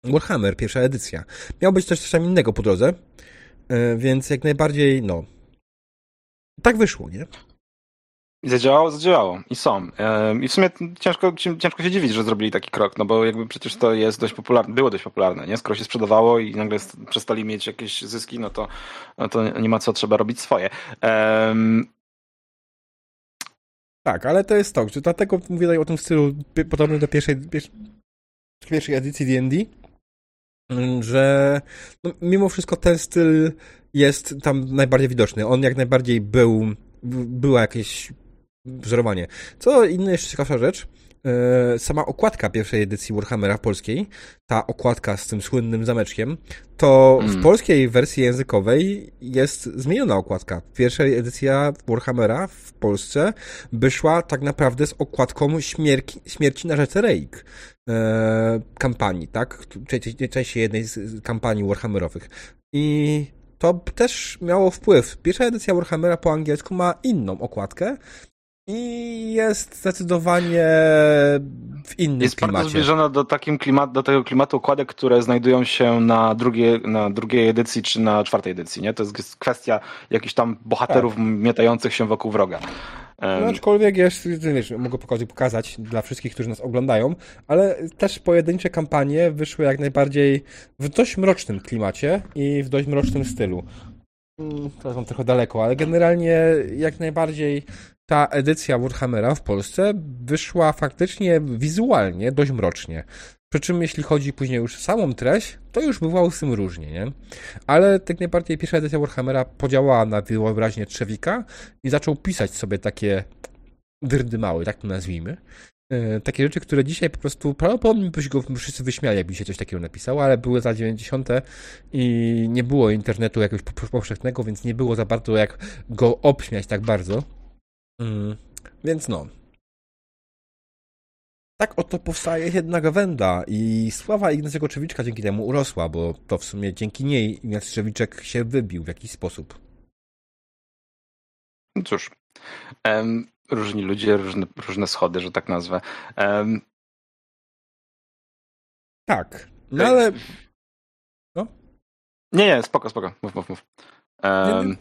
Warhammer, pierwsza edycja. Miał być też coś tam innego po drodze, e, więc jak najbardziej, no, tak wyszło, nie? I zadziałało, zadziałało. I są. I w sumie ciężko, ciężko się dziwić, że zrobili taki krok, no bo jakby przecież to jest dość popularne, było dość popularne, nie? Skoro się sprzedawało i nagle przestali mieć jakieś zyski, no to, no to nie ma co, trzeba robić swoje. Um... Tak, ale to jest to, że dlatego mówię tutaj o tym stylu podobnym do pierwszej, pierwszej edycji D&D, że no, mimo wszystko ten styl jest tam najbardziej widoczny. On jak najbardziej był, była jakieś wzorowanie. Co inna jeszcze ciekawsza rzecz, e, sama okładka pierwszej edycji Warhammera polskiej, ta okładka z tym słynnym zameczkiem, to w mm. polskiej wersji językowej jest zmieniona okładka. Pierwsza edycja Warhammera w Polsce wyszła tak naprawdę z okładką śmierci, śmierci na rzece Reik e, kampanii, tak? Części jednej z kampanii Warhammerowych. I to też miało wpływ. Pierwsza edycja Warhammera po angielsku ma inną okładkę, i jest zdecydowanie w innym jest klimacie. Jest zbliżona do, takim klimat, do tego klimatu okładek, które znajdują się na, drugiej, na drugiej edycji czy na czwartej edycji. Nie? To jest kwestia jakichś tam bohaterów tak. miotających się wokół wroga. No, aczkolwiek jest, wiesz, mogę pokazać dla wszystkich, którzy nas oglądają, ale też pojedyncze kampanie wyszły jak najbardziej w dość mrocznym klimacie i w dość mrocznym stylu. Mm, teraz mam trochę daleko, ale generalnie jak najbardziej ta edycja Warhammera w Polsce wyszła faktycznie wizualnie dość mrocznie. Przy czym jeśli chodzi później już o samą treść, to już bywało z tym różnie, nie? Ale tak najbardziej pierwsza edycja Warhammera podziałała na wyobraźnię Trzewika i zaczął pisać sobie takie dyrdymały, tak to nazwijmy. E, takie rzeczy, które dzisiaj po prostu prawdopodobnie byś go wszyscy wyśmiali, jakby się coś takiego napisało, ale były za 90. i nie było internetu jakiegoś powszechnego, więc nie było za bardzo jak go obśmiać tak bardzo. Mm, więc no. Tak oto powstaje jedna gawenda i sława Ignacego Czewiczka dzięki temu urosła, bo to w sumie dzięki niej Ignacy Czewiczek się wybił w jakiś sposób. No cóż, um, różni ludzie, różne, różne schody, że tak nazwę. Um, tak, no ale... No? Nie, nie, spoko, spoko, mów, mów, mów. Um, nie, nie.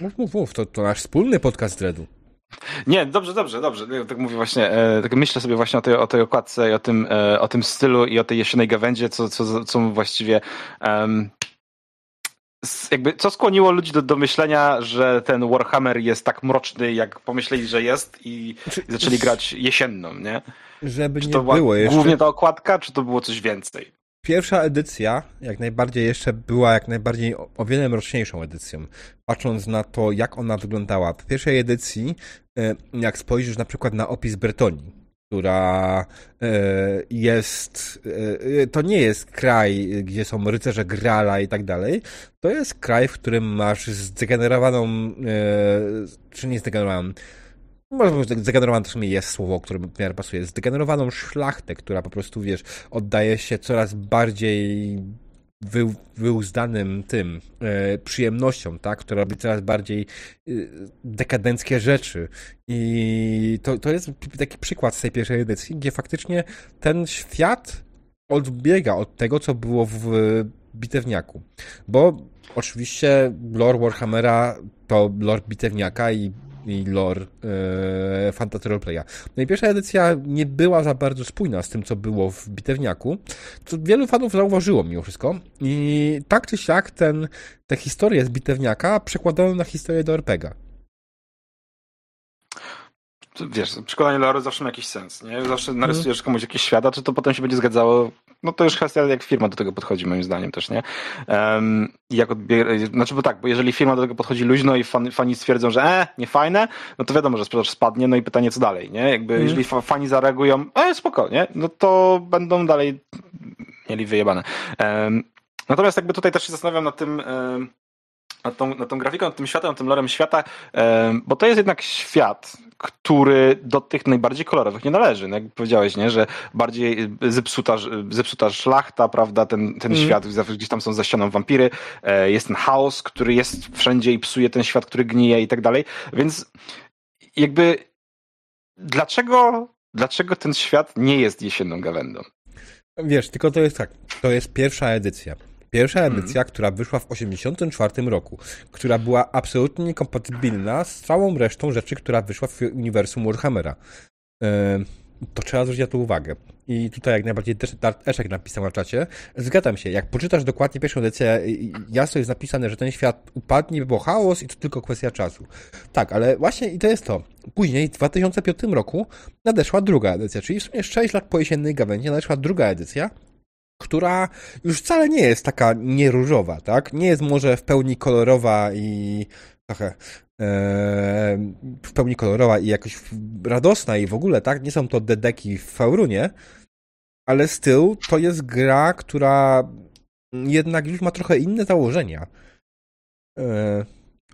Mów, mów, mów, to, to nasz wspólny podcast Dreadu. Nie, dobrze, dobrze, dobrze. Tak mówię właśnie, e, tak myślę sobie właśnie o tej, o tej okładce i o tym, e, o tym stylu i o tej jesiennej gawędzie, co, co, co właściwie um, jakby, co skłoniło ludzi do, do myślenia, że ten Warhammer jest tak mroczny, jak pomyśleli, że jest i, i zaczęli grać jesienną, nie? Żeby czy to nie było jeszcze... głównie ta okładka, czy to było coś więcej? Pierwsza edycja jak najbardziej jeszcze była jak najbardziej o wiele mroczniejszą edycją. Patrząc na to, jak ona wyglądała. W pierwszej edycji, e, jak spojrzysz na przykład na opis Bretonii, która e, jest, e, to nie jest kraj, gdzie są rycerze Grala i tak dalej, to jest kraj, w którym masz zdegenerowaną, czy nie zdegenerowaną, może zdegenerowane to w sumie jest słowo, które w miarę pasuje. Zdegenerowaną szlachtę, która po prostu, wiesz, oddaje się coraz bardziej wy, wyuzdanym tym e, przyjemnością, tak? Która robi coraz bardziej e, dekadenckie rzeczy. I to, to jest taki przykład z tej pierwszej edycji, gdzie faktycznie ten świat odbiega od tego, co było w bitewniaku. Bo oczywiście lore Warhammera to lore bitewniaka i i lore e, Fantasy Roleplaya. No i pierwsza edycja nie była za bardzo spójna z tym, co było w bitewniaku, co wielu fanów zauważyło mimo wszystko. I tak czy siak ten, te historie z bitewniaka przekładano na historię do RPGa wiesz, przekonanie lore zawsze ma jakiś sens, nie? Zawsze narysujesz komuś jakieś świata, czy to potem się będzie zgadzało, no to już kwestia, jak firma do tego podchodzi, moim zdaniem też, nie? Um, jak odbier... Znaczy, bo tak, bo jeżeli firma do tego podchodzi luźno i fan, fani stwierdzą, że e, nie fajne, no to wiadomo, że sprzedaż spadnie, no i pytanie, co dalej, nie? Jakby, mm. jeżeli fani zareagują, e, spoko, nie? No to będą dalej mieli wyjebane. Um, natomiast jakby tutaj też się zastanawiam nad tym, um, nad tą, nad tą grafiką, nad tym światem, nad tym lorem świata, bo to jest jednak świat, który do tych najbardziej kolorowych nie należy. No jak powiedziałeś, nie? że bardziej zepsuta, zepsuta szlachta, prawda, ten, ten mm. świat, gdzieś tam są za ścianą wampiry, e, jest ten chaos, który jest wszędzie i psuje ten świat, który gnije i tak dalej. Więc jakby dlaczego, dlaczego ten świat nie jest jesienną gawędą? Wiesz, tylko to jest tak, to jest pierwsza edycja. Pierwsza mhm. edycja, mm. która wyszła w 1984 roku, która była absolutnie niekompatybilna z całą resztą rzeczy, która wyszła w uniwersum Warhammera. to trzeba zwrócić na to uwagę. I tutaj jak najbardziej też Eszek napisał na czacie. Zgadzam się, jak poczytasz dokładnie pierwszą edycję, jasno jest napisane, że ten świat upadnie, by było chaos i to tylko kwestia czasu. Tak, ale właśnie i to jest to. Później, w 2005 roku nadeszła druga edycja, czyli w sumie 6 lat po jesiennej gawędzie nadeszła druga edycja, która już wcale nie jest taka nieróżowa, tak? Nie jest może w pełni kolorowa i trochę e, w pełni kolorowa i jakoś radosna i w ogóle, tak? Nie są to dedeki w Faurunie, ale styl to jest gra, która jednak już ma trochę inne założenia. E,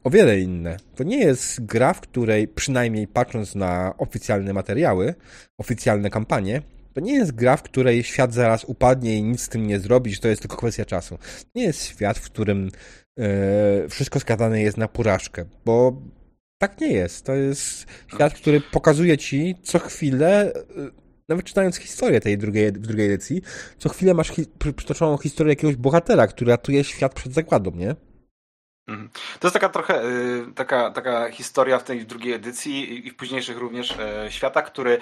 o wiele inne. To nie jest gra, w której przynajmniej patrząc na oficjalne materiały, oficjalne kampanie, to nie jest gra, w której świat zaraz upadnie i nic z tym nie zrobisz, to jest tylko kwestia czasu. To nie jest świat, w którym e, wszystko skazane jest na porażkę, bo tak nie jest. To jest świat, który pokazuje ci co chwilę, e, nawet czytając historię tej drugiej, drugiej edycji, co chwilę masz hi przytoczoną historię jakiegoś bohatera, który ratuje świat przed zagładą, nie? Mhm. To jest taka trochę y, taka, taka historia w tej drugiej edycji i w późniejszych również e, świata, który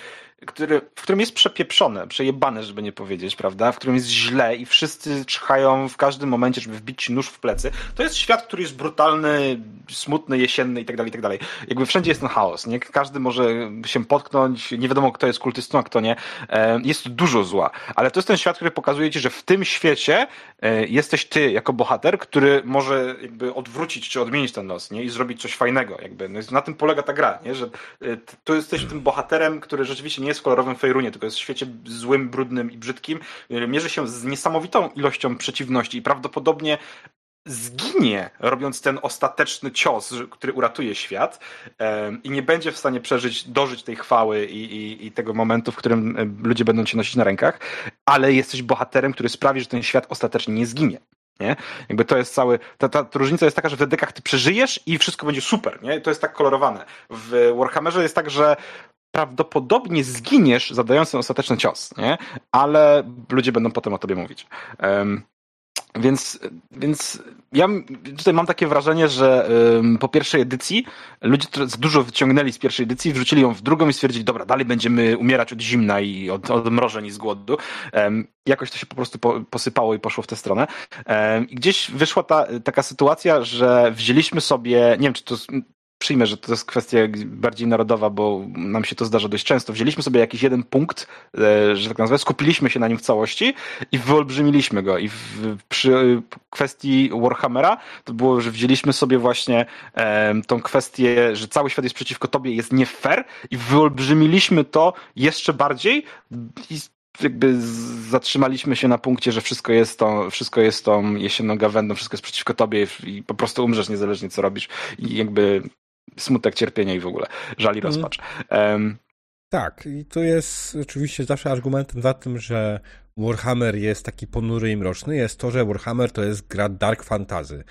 który, w którym jest przepieprzone, przejebane, żeby nie powiedzieć, prawda? W którym jest źle i wszyscy czyhają w każdym momencie, żeby wbić nóż w plecy. To jest świat, który jest brutalny, smutny, jesienny i tak dalej, i tak dalej. Jakby wszędzie jest ten chaos, nie? Każdy może się potknąć, nie wiadomo kto jest kultystą, a kto nie. E, jest dużo zła, ale to jest ten świat, który pokazuje ci, że w tym świecie e, jesteś ty jako bohater, który może jakby odwrócić czy odmienić ten los, nie? I zrobić coś fajnego, jakby. No na tym polega ta gra, nie? Że e, tu jesteś tym bohaterem, który rzeczywiście nie jest w kolorowym fejrunie, tylko jest w świecie złym, brudnym i brzydkim. Mierzy się z niesamowitą ilością przeciwności i prawdopodobnie zginie, robiąc ten ostateczny cios, który uratuje świat i nie będzie w stanie przeżyć, dożyć tej chwały i, i, i, tego momentu, w którym ludzie będą cię nosić na rękach, ale jesteś bohaterem, który sprawi, że ten świat ostatecznie nie zginie. Nie? Jakby to jest cały. Ta, ta, różnica jest taka, że w dekach ty przeżyjesz i wszystko będzie super, nie? To jest tak kolorowane. W Warhammerze jest tak, że prawdopodobnie zginiesz zadając ten ostateczny cios, nie? Ale ludzie będą potem o tobie mówić. Um, więc, więc ja tutaj mam takie wrażenie, że po pierwszej edycji ludzie dużo wyciągnęli z pierwszej edycji, wrzucili ją w drugą i stwierdzili, dobra, dalej będziemy umierać od zimna i od, od mrożeń i z głodu. Jakoś to się po prostu po, posypało i poszło w tę stronę. I gdzieś wyszła ta, taka sytuacja, że wzięliśmy sobie, nie wiem, czy to przyjmę, że to jest kwestia bardziej narodowa, bo nam się to zdarza dość często. Wzięliśmy sobie jakiś jeden punkt, e, że tak nazwę, skupiliśmy się na nim w całości i wyolbrzymiliśmy go. I w, przy kwestii Warhammera to było, że wzięliśmy sobie właśnie e, tą kwestię, że cały świat jest przeciwko tobie, jest nie fair i wyolbrzymiliśmy to jeszcze bardziej i jakby zatrzymaliśmy się na punkcie, że wszystko jest tą, wszystko jest tą jesienną gawędą, wszystko jest przeciwko tobie i po prostu umrzesz niezależnie co robisz i jakby smutek, cierpienie i w ogóle żal i mhm. rozpacz. Um, tak, i to jest oczywiście zawsze argumentem za tym, że Warhammer jest taki ponury i mroczny, jest to, że Warhammer to jest gra dark fantasy.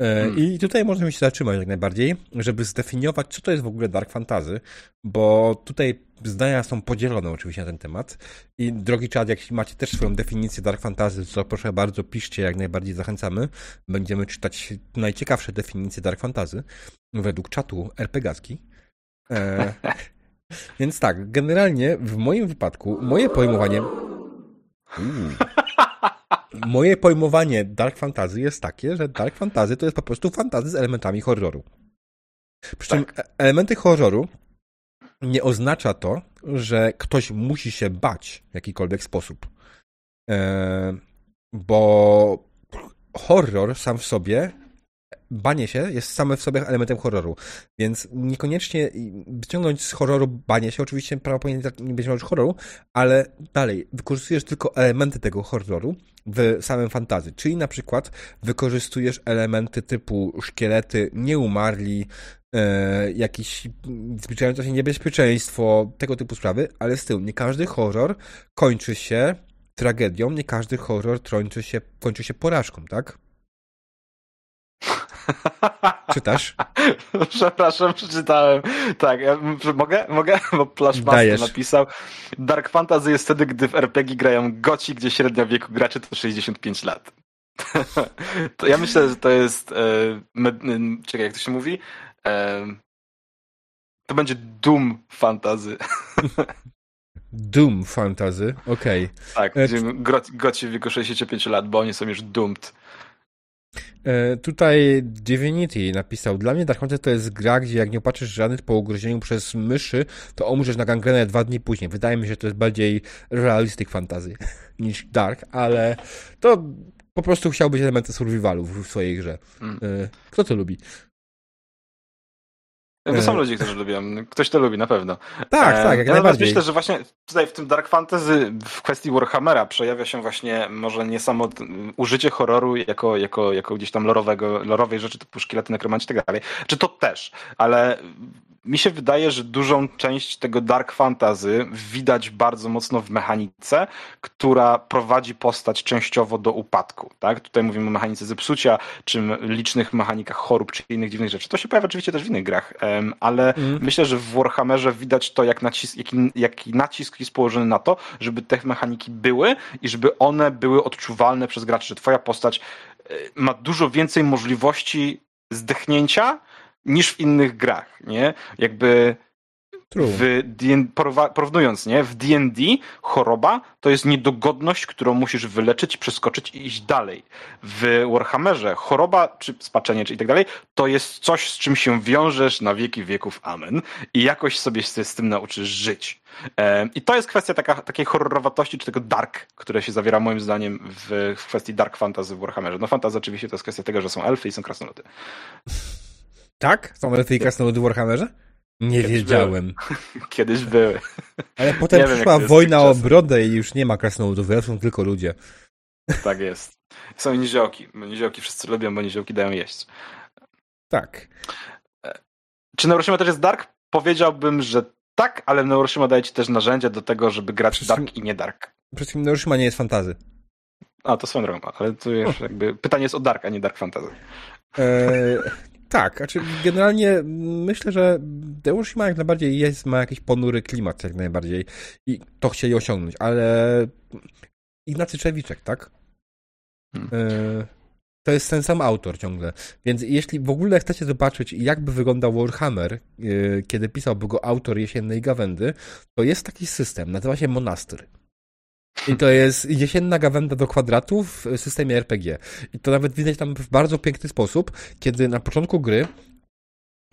E, hmm. I tutaj możemy się zatrzymać jak najbardziej, żeby zdefiniować, co to jest w ogóle Dark Fantasy, bo tutaj zdania są podzielone oczywiście na ten temat. I drogi czad, jak macie też swoją definicję Dark Fantasy, to proszę bardzo piszcie, jak najbardziej zachęcamy. Będziemy czytać najciekawsze definicje Dark Fantasy według czatu RPGaski. E, więc tak, generalnie w moim wypadku, moje pojmowanie... moje pojmowanie Dark Fantasy jest takie, że Dark Fantasy to jest po prostu fantazy z elementami horroru. Przy czym tak. elementy horroru nie oznacza to, że ktoś musi się bać w jakikolwiek sposób. E, bo horror sam w sobie banie się jest same w sobie elementem horroru, więc niekoniecznie wyciągnąć z horroru banie się, oczywiście prawo powinien nie być horroru, ale dalej, wykorzystujesz tylko elementy tego horroru w samym fantazy, czyli na przykład wykorzystujesz elementy typu szkielety, nieumarli, e, jakieś zbliżające się niebezpieczeństwo, tego typu sprawy, ale z tyłu, nie każdy horror kończy się tragedią, nie każdy horror kończy się, kończy się porażką, tak? Czytasz? Przepraszam, przeczytałem. Tak, ja, mogę? Mogę? Bo Plashmaster napisał Dark Fantasy jest wtedy, gdy w RPG grają goci, gdzie średnia wieku graczy to 65 lat. to ja myślę, że to jest e, med, czekaj, jak to się mówi? E, to będzie Doom Fantasy. Doom Fantasy, okej. Okay. Tak, e, goci w wieku 65 lat, bo oni są już doomed. E, tutaj Divinity napisał, dla mnie Dark Hunter to jest gra, gdzie jak nie opatrzysz żadnych po ugryzieniu przez myszy, to umrzesz na gangrenę dwa dni później. Wydaje mi się, że to jest bardziej realistic fantasy niż Dark, ale to po prostu chciałbyś elementy survivalu w swojej grze. Mm. E, kto to lubi? To są ludzie, którzy lubią. Ktoś to lubi, na pewno. Tak, tak, jak ja najbardziej. Myślę, że właśnie tutaj w tym Dark Fantasy w kwestii Warhammera przejawia się właśnie może nie samo użycie horroru jako, jako, jako gdzieś tam lorowego, lorowej rzeczy typu szkielety, nekromanci i tak dalej. Czy to też, ale mi się wydaje, że dużą część tego dark fantasy widać bardzo mocno w mechanice, która prowadzi postać częściowo do upadku. Tak? Tutaj mówimy o mechanice zepsucia, czy licznych mechanikach chorób, czy innych dziwnych rzeczy. To się pojawia oczywiście też w innych grach, ale mm. myślę, że w Warhammerze widać to, jak nacisk, jaki, jaki nacisk jest położony na to, żeby te mechaniki były i żeby one były odczuwalne przez graczy, że twoja postać e, ma dużo więcej możliwości niż w innych grach, nie? Jakby w porównując, nie? W D&D choroba to jest niedogodność, którą musisz wyleczyć, przeskoczyć i iść dalej. W Warhammerze choroba, czy spaczenie, czy i tak dalej, to jest coś, z czym się wiążesz na wieki wieków, amen. I jakoś sobie z tym nauczysz żyć. I to jest kwestia taka, takiej horrorowatości, czy tego dark, które się zawiera moim zdaniem w, w kwestii dark fantasy w Warhammerze. No fantasy oczywiście to jest kwestia tego, że są elfy i są krasnoludy. Tak? Są elfy i krasnoludy w Warhammerze? Nie Kiedyś wiedziałem. Były. Kiedyś były. Ale potem przyszła wojna o brodę i już nie ma krasnoludów, są tylko ludzie. Tak jest. Są niziołki. Niziołki wszyscy lubią, bo niziołki dają jeść. Tak. E, czy Neuroshima też jest dark? Powiedziałbym, że tak, ale Neuroshima daje ci też narzędzia do tego, żeby grać dark i nie dark. Przede wszystkim Neuroshima nie jest fantazy. A, to swoją drogą, ale tu już jakby pytanie jest o dark, a nie dark fantasy. Eee, tak, znaczy generalnie myślę, że Deushima jak najbardziej jest, ma jakiś ponury klimat jak najbardziej i to chcieli osiągnąć, ale Ignacy Czewiczek, tak? Hmm. E, to jest ten sam autor ciągle. Więc jeśli w ogóle chcecie zobaczyć, jak by wyglądał Warhammer, e, kiedy pisałby go autor Jesiennej Gawędy, to jest taki system, nazywa się Monastyr. I to jest jesienna gawenda do kwadratu w systemie RPG. I to nawet widać tam w bardzo piękny sposób, kiedy na początku gry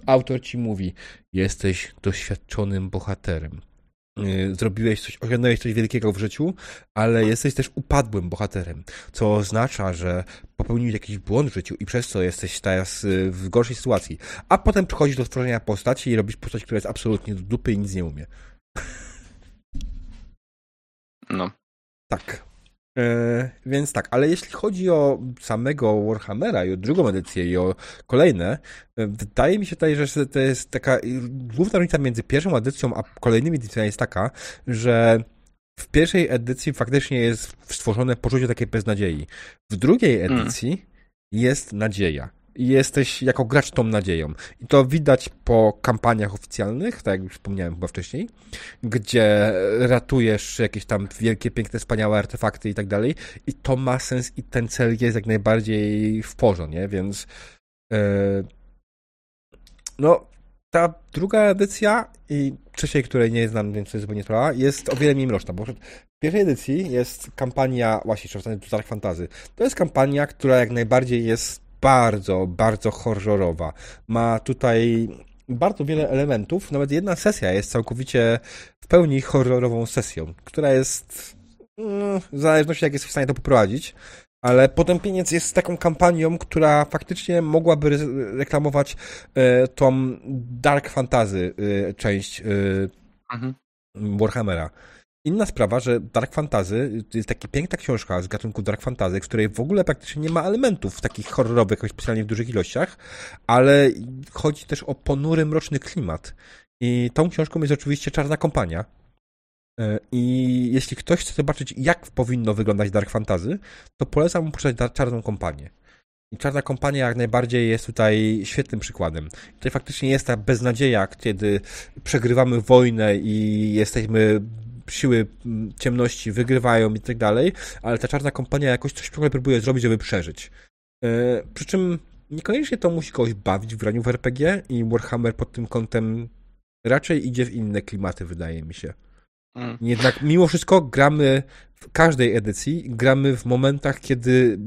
autor ci mówi: Jesteś doświadczonym bohaterem. Y, zrobiłeś coś, osiągnąłeś coś wielkiego w życiu, ale jesteś też upadłym bohaterem, co oznacza, że popełniłeś jakiś błąd w życiu i przez co jesteś teraz y, w gorszej sytuacji. A potem przychodzisz do stworzenia postaci i robisz postać, która jest absolutnie do dupy i nic nie umie. No. Tak. E, więc tak, ale jeśli chodzi o samego Warhammera i o drugą edycję i o kolejne, e, wydaje mi się tutaj, że to jest taka główna różnica między pierwszą edycją a kolejnymi edycjami jest taka, że w pierwszej edycji faktycznie jest stworzone poczucie takiej beznadziei. W drugiej mm. edycji mm. jest nadzieja i jesteś jako gracz tą nadzieją. I to widać po kampaniach oficjalnych, tak jak już wspomniałem chyba wcześniej, gdzie ratujesz jakieś tam wielkie, piękne, wspaniałe artefakty i tak dalej. I to ma sens i ten cel jest jak najbardziej w porządku, nie? Więc yy, no, ta druga edycja i trzeciej, której nie znam, więc to jest zupełnie sprawa, jest o wiele mniej mroczna, bo w pierwszej edycji jest kampania, właśnie, czy Dark Fantasy. To jest kampania, która jak najbardziej jest bardzo, bardzo horrorowa. Ma tutaj bardzo wiele elementów. Nawet jedna sesja jest całkowicie w pełni horrorową sesją, która jest no, w zależności jak jesteś w stanie to poprowadzić. Ale Potępieniec jest taką kampanią, która faktycznie mogłaby reklamować e, tą Dark Fantasy e, część e, mhm. Warhammera. Inna sprawa, że Dark Fantasy to jest taka piękna książka z gatunku Dark Fantasy, w której w ogóle praktycznie nie ma elementów takich horrorowych, jakoś specjalnie w dużych ilościach, ale chodzi też o ponury, mroczny klimat. I tą książką jest oczywiście Czarna Kompania. E, I jeśli ktoś chce zobaczyć, jak powinno wyglądać Dark Fantasy, to polecam mu przeczytać Czarną Kompanię. I Czarna Kompania jak najbardziej jest tutaj świetnym przykładem. Tutaj faktycznie jest ta beznadzieja, kiedy przegrywamy wojnę i jesteśmy siły ciemności wygrywają i tak dalej, ale ta czarna kompania jakoś coś próbuje zrobić, żeby przeżyć. Yy, przy czym niekoniecznie to musi kogoś bawić w graniu w RPG i Warhammer pod tym kątem raczej idzie w inne klimaty, wydaje mi się. Mm. Jednak mimo wszystko gramy w każdej edycji, gramy w momentach, kiedy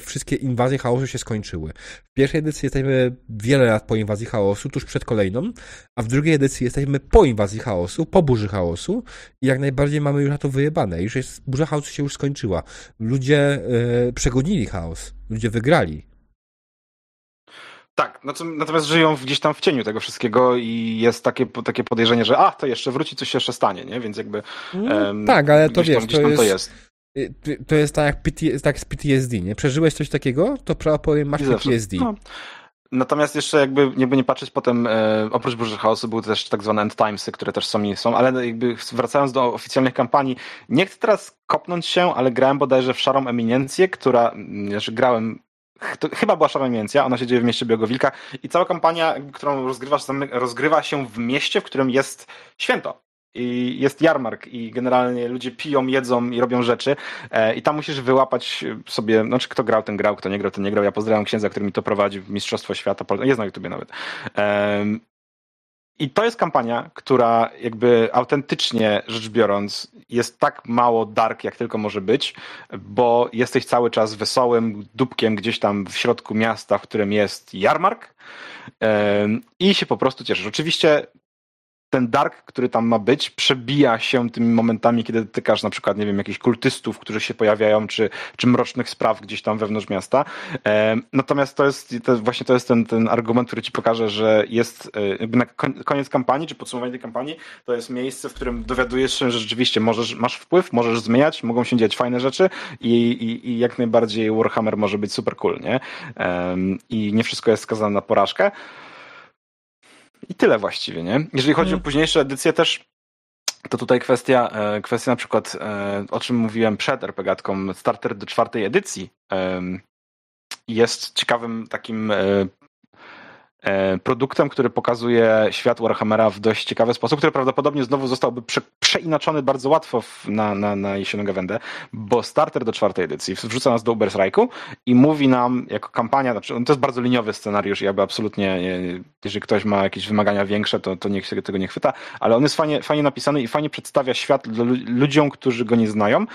wszystkie inwazje chaosu się skończyły. W pierwszej edycji jesteśmy wiele lat po inwazji chaosu, tuż przed kolejną, a w drugiej edycji jesteśmy po inwazji chaosu, po burzy chaosu i jak najbardziej mamy już na to wyjebane. Już jest, burza chaosu się już skończyła. Ludzie yy, przegonili chaos. Ludzie wygrali. Tak, natomiast żyją gdzieś tam w cieniu tego wszystkiego i jest takie, takie podejrzenie, że a, to jeszcze wróci, coś jeszcze stanie, nie? Więc jakby... Um, tak, ale to wiesz, tam, to, jest, to jest Y, to jest tak jak, PT, tak z PTSD, nie? Przeżyłeś coś takiego, to powiem masz PTSD. No. Natomiast jeszcze jakby, jakby nie patrzeć potem, e, oprócz Burzy Chaosu były też tak zwane end timesy, które też są i są, ale jakby wracając do oficjalnych kampanii, nie chcę teraz kopnąć się, ale grałem bodajże w Szarą Eminencję, która, znaczy grałem to chyba była Szara Eminencja, ona się dzieje w mieście Białego i cała kampania, którą rozgrywasz, rozgrywa się w mieście, w którym jest święto i jest jarmark i generalnie ludzie piją, jedzą i robią rzeczy e, i tam musisz wyłapać sobie, znaczy kto grał, ten grał, kto nie grał, ten nie grał. Ja pozdrawiam księdza, który mi to prowadzi w Mistrzostwo Świata, jest na YouTubie nawet. I to jest kampania, która jakby autentycznie rzecz biorąc jest tak mało dark, jak tylko może być, bo jesteś cały czas wesołym dupkiem gdzieś tam w środku miasta, w którym jest jarmark i się po prostu cieszysz. Oczywiście ten dark, który tam ma być, przebija się tymi momentami, kiedy dotykasz na przykład, nie wiem, jakichś kultystów, którzy się pojawiają, czy, czy mrocznych spraw gdzieś tam wewnątrz miasta. E, natomiast to jest, to właśnie to jest ten, ten argument, który ci pokaże, że jest e, jakby na koniec kampanii, czy podsumowanie tej kampanii, to jest miejsce, w którym dowiadujesz się, że rzeczywiście możesz, masz wpływ, możesz zmieniać, mogą się dziać fajne rzeczy i, i, i jak najbardziej Warhammer może być super cool, nie? E, I nie wszystko jest skazane na porażkę. I tyle właściwie, nie? Jeżeli chodzi hmm. o późniejsze edycje też, to tutaj kwestia, e, kwestia na przykład, e, o czym mówiłem przed RPGatką, starter do czwartej edycji jest ciekawym takim E, produktem, który pokazuje świat Warhammera w dość ciekawy sposób, który prawdopodobnie znowu zostałby prze, przeinaczony bardzo łatwo w, na, na, na jesienną gawędę, bo starter do czwartej edycji wrzuca nas do Uberstrike'u i mówi nam jako kampania, znaczy to jest bardzo liniowy scenariusz i jakby absolutnie, jeżeli ktoś ma jakieś wymagania większe, to, to niech się tego nie chwyta, ale on jest fajnie, fajnie napisany i fajnie przedstawia świat ludziom, którzy go nie znają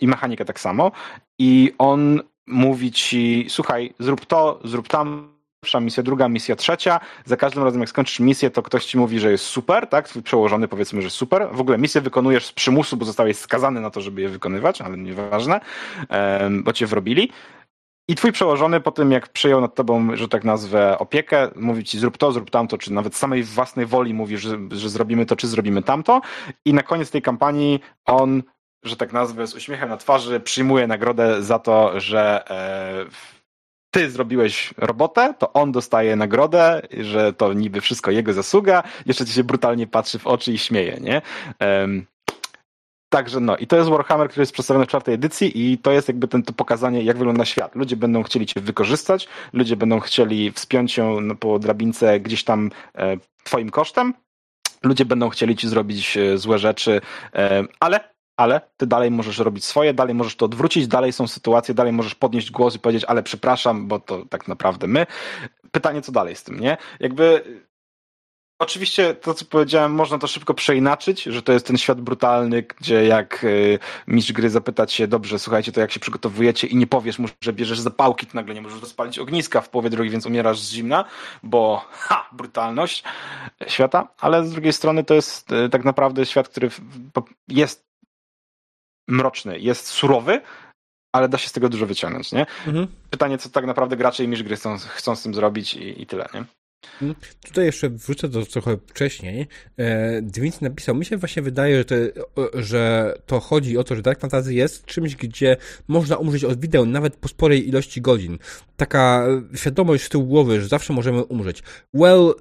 i mechanikę tak samo. I on mówi ci, słuchaj, zrób to, zrób tam, pierwsza misja, druga misja, trzecia. Za każdym razem, jak skończysz misję, to ktoś ci mówi, że jest super, tak? Twój przełożony powiedzmy, że super. W ogóle misję wykonujesz z przymusu, bo zostałeś skazany na to, żeby je wykonywać, ale nieważne, bo cię wrobili. I twój przełożony po tym, jak przejął nad tobą, że tak nazwę, opiekę, mówi ci zrób to, zrób tamto, czy nawet samej własnej woli mówi, że, że zrobimy to, czy zrobimy tamto. I na koniec tej kampanii on, że tak nazwę, z uśmiechem na twarzy przyjmuje nagrodę za to, że e, ty zrobiłeś robotę, to on dostaje nagrodę, że to niby wszystko jego zasługa, jeszcze ci się brutalnie patrzy w oczy i śmieje, nie? Um, Także no, i to jest Warhammer, który jest przedstawiony w czwartej edycji i to jest jakby ten, to pokazanie, jak wygląda świat. Ludzie będą chcieli cię wykorzystać, ludzie będą chcieli wspiąć się po drabince gdzieś tam e, twoim kosztem, ludzie będą chcieli ci zrobić e, złe rzeczy, e, ale ale ty dalej możesz robić swoje, dalej możesz to odwrócić, dalej są sytuacje, dalej możesz podnieść głos i powiedzieć, ale przepraszam, bo to tak naprawdę my. Pytanie, co dalej z tym, nie? Jakby Oczywiście to, co powiedziałem, można to szybko przeinaczyć, że to jest ten świat brutalny, gdzie jak y, mistrz gry zapytać się, dobrze, słuchajcie, to jak się przygotowujecie i nie powiesz mu, że bierzesz zapałki, to nagle nie możesz rozpalić ogniska w połowie drogi, więc umierasz z zimna, bo ha, brutalność świata, ale z drugiej strony to jest y, tak naprawdę świat, który jest mroczny, jest surowy, ale da się z tego dużo wyciągnąć, nie? Mhm. Pytanie, co tak naprawdę gracze i gry chcą, chcą z tym zrobić i, i tyle, nie? Mhm. Tutaj jeszcze wrócę do trochę wcześniej. E, Divinity napisał, mi się właśnie wydaje, że to, że to chodzi o to, że Dark Fantasy jest czymś, gdzie można umrzeć od wideo nawet po sporej ilości godzin. Taka świadomość z tyłu głowy, że zawsze możemy umrzeć. Well,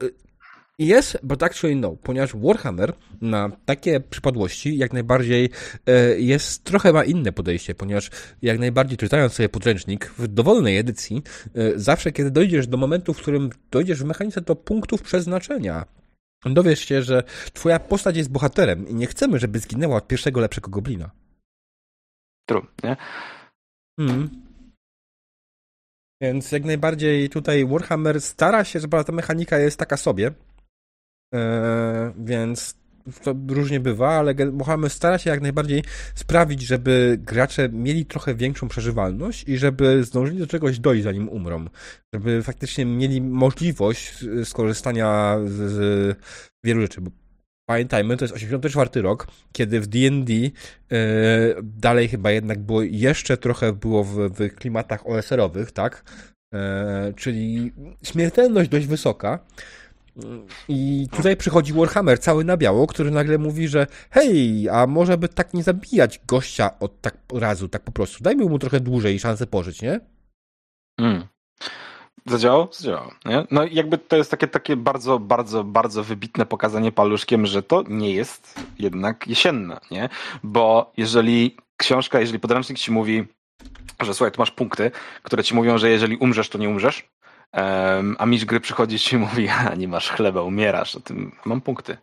Yes, but actually no, ponieważ Warhammer na takie przypadłości jak najbardziej e, jest trochę ma inne podejście, ponieważ jak najbardziej czytając sobie podręcznik w dowolnej edycji, e, zawsze kiedy dojdziesz do momentu, w którym dojdziesz w mechanice do punktów przeznaczenia, dowiesz się, że twoja postać jest bohaterem i nie chcemy, żeby zginęła od pierwszego lepszego goblina. True, nie? Hmm. Więc jak najbardziej tutaj Warhammer stara się, żeby ta mechanika jest taka sobie, więc to różnie bywa, ale Warhammer stara się jak najbardziej sprawić, żeby gracze mieli trochę większą przeżywalność i żeby zdążyli do czegoś dojść, zanim umrą. Żeby faktycznie mieli możliwość skorzystania z, z wielu rzeczy. Bo pamiętajmy, to jest 84 rok, kiedy w D&D e, dalej chyba jednak było jeszcze trochę było w, w klimatach OSR-owych, tak? E, czyli śmiertelność dość wysoka, i tutaj przychodzi Warhammer cały na biało, który nagle mówi, że hej, a może by tak nie zabijać gościa od tak razu, tak po prostu. Dajmy mu trochę dłużej szansę pożyć, nie? Hmm. Zadziałało? Zadziałało. Nie? No jakby to jest takie, takie bardzo, bardzo, bardzo wybitne pokazanie paluszkiem, że to nie jest jednak jesienne, nie? Bo jeżeli książka, jeżeli podręcznik ci mówi, że słuchaj, tu masz punkty, które ci mówią, że jeżeli umrzesz, to nie umrzesz, Um, a mistrz gry przychodzi ci i mówi, a nie masz chleba, umierasz, o tym mam punkty.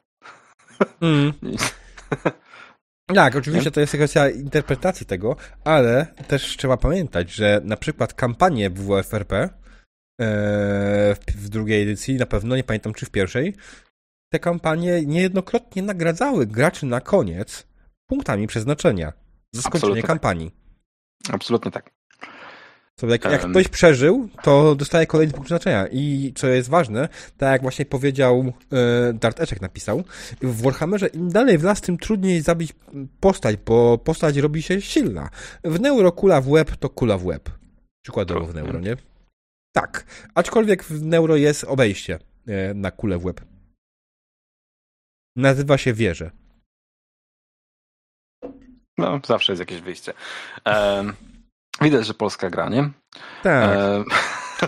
Mm. Tak, oczywiście to jest kwestia interpretacji tego, ale też trzeba pamiętać, że na przykład kampanie WWFRP e, w drugiej edycji, na pewno, nie pamiętam czy w pierwszej, te kampanie niejednokrotnie nagradzały graczy na koniec punktami przeznaczenia za skończenie Absolutnie kampanii. Tak. Absolutnie tak. To jak, jak ktoś przeżył, to dostaje kolejny punkt znaczenia. I co jest ważne, tak jak właśnie powiedział e, Dart Eczek napisał, w Warhammerze im dalej w las, tym trudniej zabić postać, bo postać robi się silna. W Neuro kula w łeb to kula w łeb. Przykładowo w Neuro, nie? Tak. Aczkolwiek w Neuro jest obejście e, na kulę w łeb. Nazywa się wieże. No, zawsze jest jakieś wyjście. Um... Widać, że Polska gra, nie? Tak. E,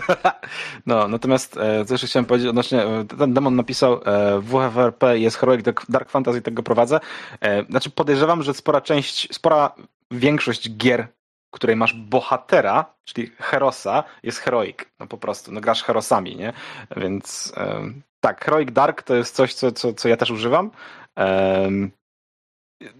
no, natomiast e, co jeszcze chciałem powiedzieć odnośnie, e, ten demon napisał e, WFRP jest Heroic Dark Fantasy, tego prowadzę. E, znaczy podejrzewam, że spora część, spora większość gier, w której masz bohatera, czyli herosa, jest Heroic. No po prostu, no grasz herosami, nie? Więc e, tak, Heroic Dark to jest coś, co, co, co ja też używam.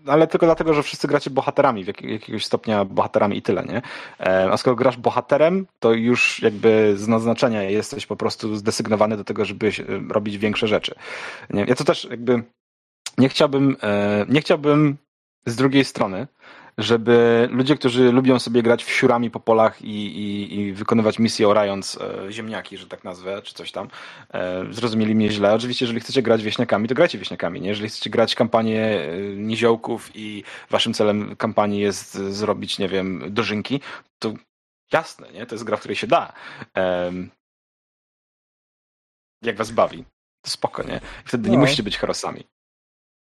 Ale tylko dlatego, że wszyscy gracie bohaterami, w jakiegoś stopnia bohaterami i tyle, nie? E, a skoro grasz bohaterem, to już jakby z naznaczenia jesteś po prostu zdesygnowany do tego, żeby robić większe rzeczy. Nie? Ja to też jakby nie chciałbym, e, nie chciałbym z drugiej strony, żeby ludzie, którzy lubią sobie grać w siurami po polach i, i, i wykonywać misje orając e, ziemniaki, że tak nazwę, czy coś tam, e, zrozumieli mnie źle. Oczywiście, jeżeli chcecie grać wieśniakami, to grajcie wieśniakami. Nie? Jeżeli chcecie grać kampanię e, niziołków i waszym celem kampanii jest zrobić, nie wiem, dożynki, to jasne, nie? to jest gra, w której się da. Jak was bawi. To spoko, nie? Wtedy no. nie musicie być herosami.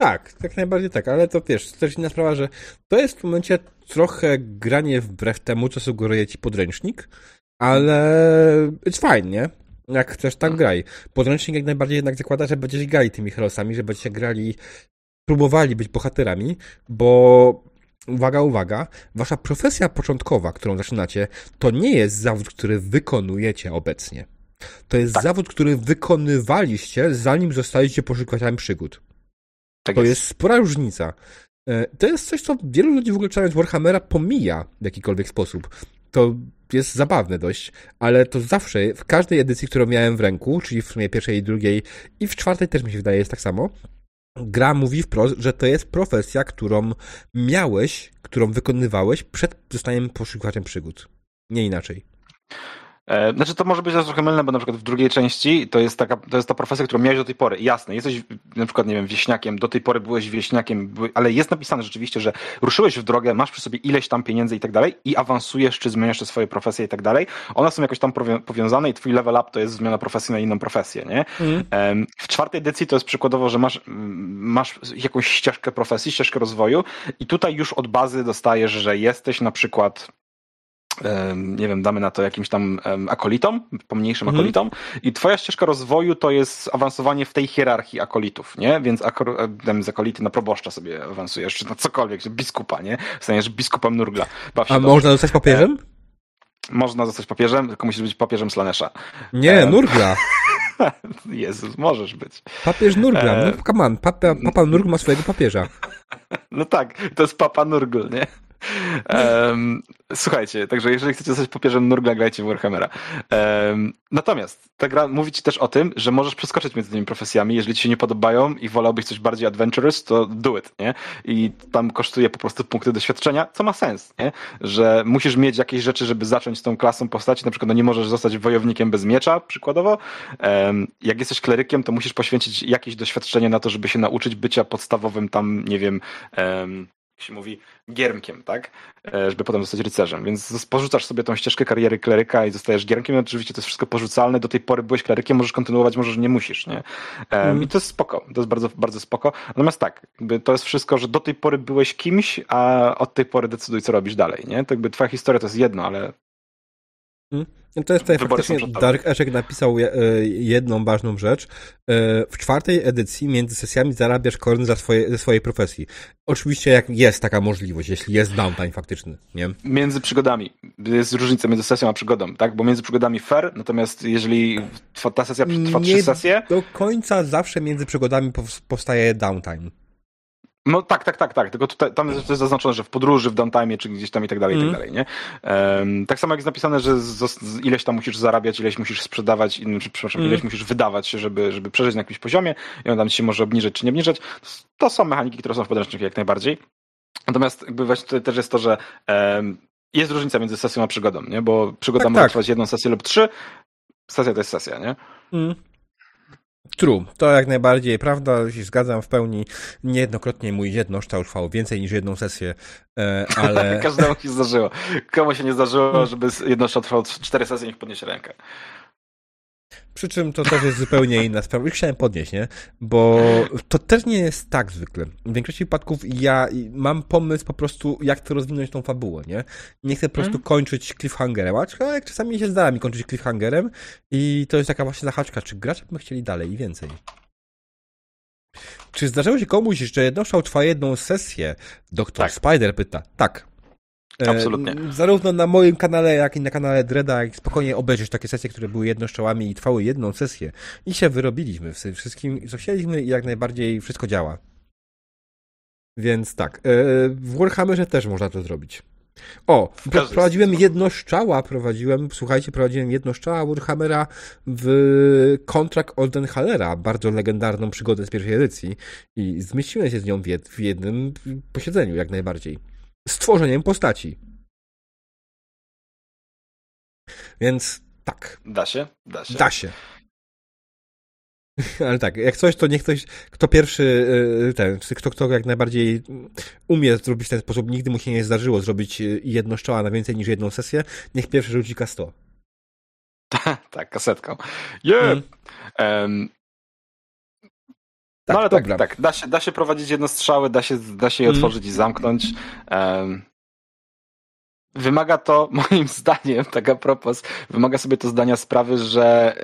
Tak, tak najbardziej tak, ale to wiesz, to też inna sprawa, że to jest w momencie trochę granie wbrew temu, co sugeruje ci podręcznik, ale it's fine, nie? Jak chcesz, tak graj. Podręcznik jak najbardziej jednak zakłada, że będziesz grali tymi herosami, że będziecie grali, próbowali być bohaterami, bo uwaga, uwaga, wasza profesja początkowa, którą zaczynacie, to nie jest zawód, który wykonujecie obecnie. To jest tak. zawód, który wykonywaliście, zanim zostaliście poszukiwaczami przygód. Tak to jest. jest spora różnica. E, to jest coś, co wielu ludzi w ogóle czytając Warhammera pomija w jakikolwiek sposób. To jest zabawne dość, ale to zawsze, w każdej edycji, którą miałem w ręku, czyli w sumie pierwszej i drugiej, i w czwartej też mi się wydaje jest tak samo, gra mówi wprost, że to jest profesja, którą miałeś, którą wykonywałeś przed zostaniem poszukiwaczem przygód. Nie inaczej. E, znaczy to może być trochę mylne, bo na przykład w drugiej części to jest taka, to jest ta profesja, którą miałeś do tej pory. Jasne, jesteś na przykład, nie wiem, wieśniakiem, do tej pory byłeś wieśniakiem, ale jest napisane rzeczywiście, że ruszyłeś w drogę, masz przy sobie ileś tam pieniędzy i tak dalej i awansujesz, czy zmieniasz te swoje profesje i tak dalej. One są jakoś tam powiązane i twój level up to jest zmiana profesji na inną profesję, nie? Mm. W czwartej edycji to jest przykładowo, że masz, masz jakąś ścieżkę profesji, ścieżkę rozwoju i tutaj już od bazy dostajesz, że jesteś na przykład nie wiem, damy na to jakimś tam akolitom, pomniejszym mhm. akolitom i twoja ścieżka rozwoju to jest awansowanie w tej hierarchii akolitów, nie? Więc tam z akolity na proboszcza sobie awansujesz, czy na cokolwiek, biskupa, nie? Staniesz biskupem Nurgla. A można zostać papieżem? E, można zostać papieżem, tylko musisz być papieżem Slanesha. Nie, e, Nurgla. Jezus, możesz być. Papież Nurgla, e... no come on, papa, papa Nurgl ma swojego papieża. No tak, to jest papa Nurgl, nie? Um, słuchajcie, także jeżeli chcecie zostać popierzem Nurgla, grajcie w Warhammera. Um, natomiast ta gra mówi ci też o tym, że możesz przeskoczyć między tymi profesjami, jeżeli ci się nie podobają i wolałbyś coś bardziej adventurous, to do it, nie? I tam kosztuje po prostu punkty doświadczenia, co ma sens, nie? Że musisz mieć jakieś rzeczy, żeby zacząć z tą klasą postaci, na przykład no nie możesz zostać wojownikiem bez miecza, przykładowo. Um, jak jesteś klerykiem, to musisz poświęcić jakieś doświadczenie na to, żeby się nauczyć bycia podstawowym tam, nie wiem, jak się mówi, giermkiem, tak? E, żeby potem zostać rycerzem. Więc porzucasz sobie tą ścieżkę kariery kleryka i zostajesz giermkiem. No, oczywiście to jest wszystko porzucalne. Do tej pory byłeś klerykiem, możesz kontynuować, możesz nie musisz, nie? Mm. I to jest spoko. To jest bardzo, bardzo spoko. Natomiast tak, to jest wszystko, że do tej pory byłeś kimś, a od tej pory decyduj, co robisz dalej, nie? To jakby twoja historia to jest jedno, ale? No to jest tutaj faktycznie Dark Eszek napisał e, jedną ważną rzecz. E, w czwartej edycji między sesjami zarabiasz korn za swoje, ze swojej profesji. Oczywiście jak jest taka możliwość, jeśli jest downtime faktyczny, nie? Między przygodami. Jest różnica między sesją a przygodą, tak? Bo między przygodami fair, natomiast jeżeli ta sesja trwa trzy sesje... do końca zawsze między przygodami powstaje downtime. No tak, tak, tak, tak. Tylko tutaj, tam jest zaznaczone, że w podróży, w downtime, czy gdzieś tam i tak dalej, mm. i tak mhm. dalej, nie? Um, tak samo jak jest napisane, że z, z, ileś tam musisz zarabiać, ileś musisz sprzedawać, in, czy, przepraszam, mm. ileś musisz wydawać, żeby, żeby przeżyć na jakimś poziomie i on tam się może obniżyć, czy nie obniżyć. To są mechaniki, które są w podręczniku jak najbardziej. Natomiast jakby właśnie tutaj też jest to, że um, jest różnica między sesją a przygodą, nie? Bo przygoda tak, może tak. trwać jedną sesję lub trzy, sesja to jest sesja, nie? Mm. True, to jak najbardziej prawda, się zgadzam w pełni. Niejednokrotnie mój jednoszczał trwał więcej niż jedną sesję, e, ale... Każdemu się zdarzyło. Komu się nie zdarzyło, żeby jednoszczał trwał cztery sesje, niech podniesie rękę. Przy czym to też jest zupełnie inna sprawa. Już chciałem podnieść, nie? Bo to też nie jest tak zwykle. W większości przypadków ja mam pomysł po prostu, jak to rozwinąć tą fabułę, nie? Nie chcę po prostu hmm. kończyć cliffhangerem, aczkolwiek czasami się zdarza mi kończyć cliffhangerem i to jest taka właśnie zahaczka, czy gracze by chcieli dalej i więcej. Czy zdarzyło się komuś, że jednoszał trwa jedną sesję? Doktor tak. Spider pyta. Tak. E, Absolutnie. zarówno na moim kanale, jak i na kanale Dreda, jak spokojnie obejrzeć takie sesje, które były jednoszczołami i trwały jedną sesję. I się wyrobiliśmy w wszystkim, co chcieliśmy i jak najbardziej wszystko działa. Więc tak, e, w Warhammerze też można to zrobić. O, prowadziłem jednoszczała, prowadziłem, słuchajcie, prowadziłem jednoszczała Warhammera w kontrakt Oldenhalera, bardzo legendarną przygodę z pierwszej edycji i zmieściłem się z nią w jednym posiedzeniu, jak najbardziej stworzeniem postaci. Więc tak. Da się? Da się. Da się. Ale tak, jak coś, to niech ktoś, kto pierwszy, y, ten, kto, kto jak najbardziej umie zrobić w ten sposób, nigdy mu się nie zdarzyło zrobić jedno szczoła na więcej niż jedną sesję, niech pierwszy rzuci K100. tak, kasetką. Yeah! Mm. Um, tak, no ale tak, tak, tak, da się, da się prowadzić jednostrzały, da się, da się je mm. otworzyć i zamknąć. Um, wymaga to, moim zdaniem, tak a propos, wymaga sobie to zdania sprawy, że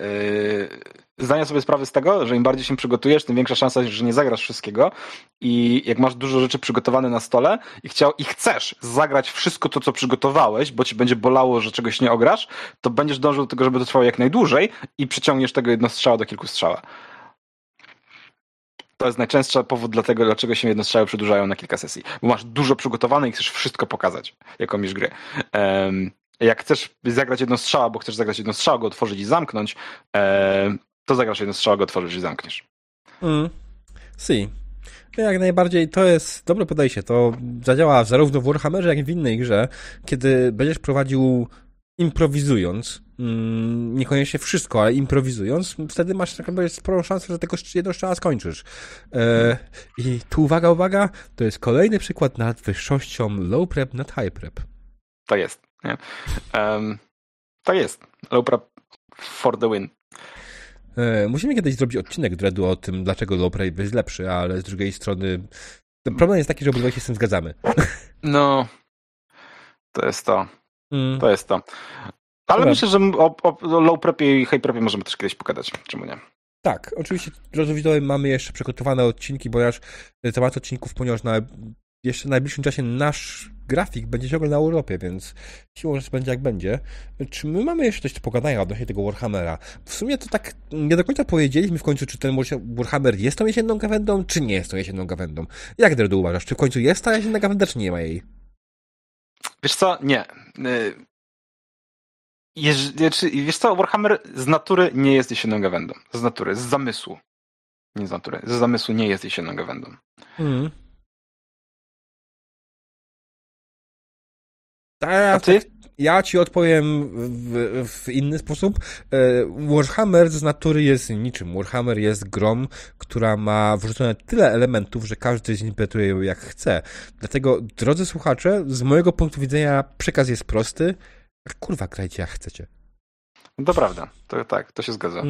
yy, zdania sobie sprawy z tego, że im bardziej się przygotujesz, tym większa szansa, że nie zagrasz wszystkiego i jak masz dużo rzeczy przygotowane na stole i, chciał, i chcesz zagrać wszystko to, co przygotowałeś, bo ci będzie bolało, że czegoś nie ograsz, to będziesz dążył do tego, żeby to trwało jak najdłużej i przyciągniesz tego jedno strzała do kilku strzała. To jest najczęstszy powód dlatego, dlaczego się jednostrzały przedłużają na kilka sesji. Bo masz dużo przygotowane i chcesz wszystko pokazać, jako mistrz gry. Um, jak chcesz zagrać jedną strzała, bo chcesz zagrać jedną strzałę, go otworzyć i zamknąć, um, to zagrasz jedną strzałę, go otworzysz i zamkniesz. Mm. Si. Jak najbardziej to jest dobre podejście. To zadziała zarówno w Warhammerze, jak i w innej grze, kiedy będziesz prowadził improwizując, mm, niekoniecznie wszystko, ale improwizując, wtedy masz tak naprawdę sporą szansę, że tego jedno strzała skończysz. E, I tu uwaga, uwaga, to jest kolejny przykład nad wyższością low prep nad high prep. To jest. Um, to jest. Low prep for the win. E, musimy kiedyś zrobić odcinek Dreadu o tym, dlaczego low prep jest lepszy, ale z drugiej strony problem jest taki, że obydwaj się z tym zgadzamy. No, to jest to. Mm. To jest to. Ale Dobra. myślę, że o, o low prepie i high prepie możemy też kiedyś pogadać. Czemu nie? Tak, oczywiście drodzy mamy jeszcze przygotowane odcinki, ponieważ temat odcinków, ponieważ na jeszcze w najbliższym czasie nasz grafik będzie ciągle na Europie, więc siłą rzeczy będzie jak będzie. Czy my mamy jeszcze coś do pogadania odnośnie tego Warhammera? W sumie to tak nie do końca powiedzieliśmy w końcu, czy ten Warhammer jest tą jesienną gawędą, czy nie jest tą jesienną gawędą. Jak Dredu uważasz? Czy w końcu jest ta jesienna gawęda, czy nie ma jej? Wiesz co? Nie. Y, Jeż, wiesz co, Warhammer z natury nie jest jesienną gawędą. Z natury, z zamysłu. Nie z natury, z zamysłu nie jest jesienną gawędą. Mm. A ty? Ja ci odpowiem w, w, inny sposób. E, Warhammer z natury jest niczym. Warhammer jest grom, która ma wrzucone tyle elementów, że każdy zinterpretuje ją jak chce. Dlatego, drodzy słuchacze, z mojego punktu widzenia przekaz jest prosty. Kurwa, grajcie jak chcecie. To prawda, to tak, to się zgadza.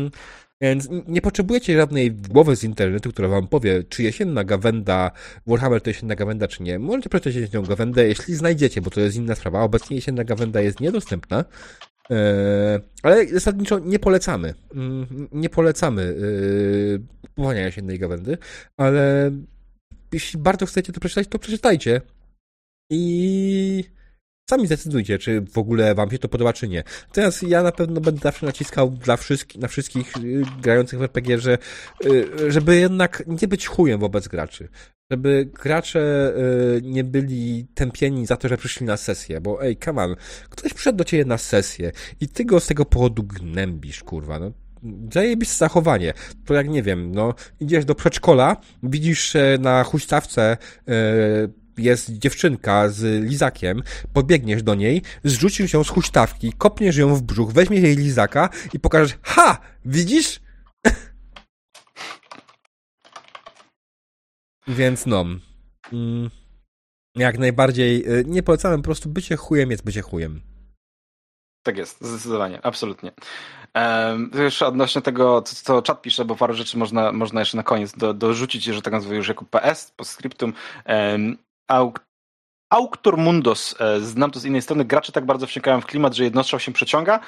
Więc nie potrzebujecie żadnej głowy z internetu, która wam powie, czy jesienna gawenda, Warhammer to jesienna gawenda, czy nie. Możecie przeczytać jesienną gawędę, jeśli znajdziecie, bo to jest inna sprawa. Obecnie jesienna gawenda jest niedostępna, e, ale zasadniczo nie polecamy. Mm, nie polecamy kupowania jesiennej gawędy, ale jeśli bardzo chcecie to przeczytać, to przeczytajcie. I Sami zdecydujcie, czy w ogóle wam się to podoba, czy nie. Teraz ja na pewno będę zawsze naciskał dla wszystkich, na wszystkich y, grających w RPG, że, y, żeby jednak nie być chujem wobec graczy. Żeby gracze y, nie byli tępieni za to, że przyszli na sesję, bo ej, come on, ktoś przyszedł do ciebie na sesję i ty go z tego powodu gnębisz, kurwa, no zajebiste zachowanie. To jak nie wiem, no, idziesz do przedszkola, widzisz na huśtawce jest dziewczynka z lizakiem, podbiegniesz do niej, zrzucisz ją z huśtawki, kopniesz ją w brzuch, weźmiesz jej lizaka i pokażesz, ha! Widzisz? Więc no. Mm, jak najbardziej y, nie polecamy, po prostu bycie chujem jest bycie chujem. Tak jest, zdecydowanie, absolutnie. Um, jeszcze odnośnie tego, co, co czat pisze, bo parę rzeczy można, można jeszcze na koniec do, dorzucić, że tak nazwę już jako PS, postscriptum. Um, Auctor Mundos, e, znam to z innej strony, gracze tak bardzo wsiąkają w klimat, że jednostrzał się przeciąga.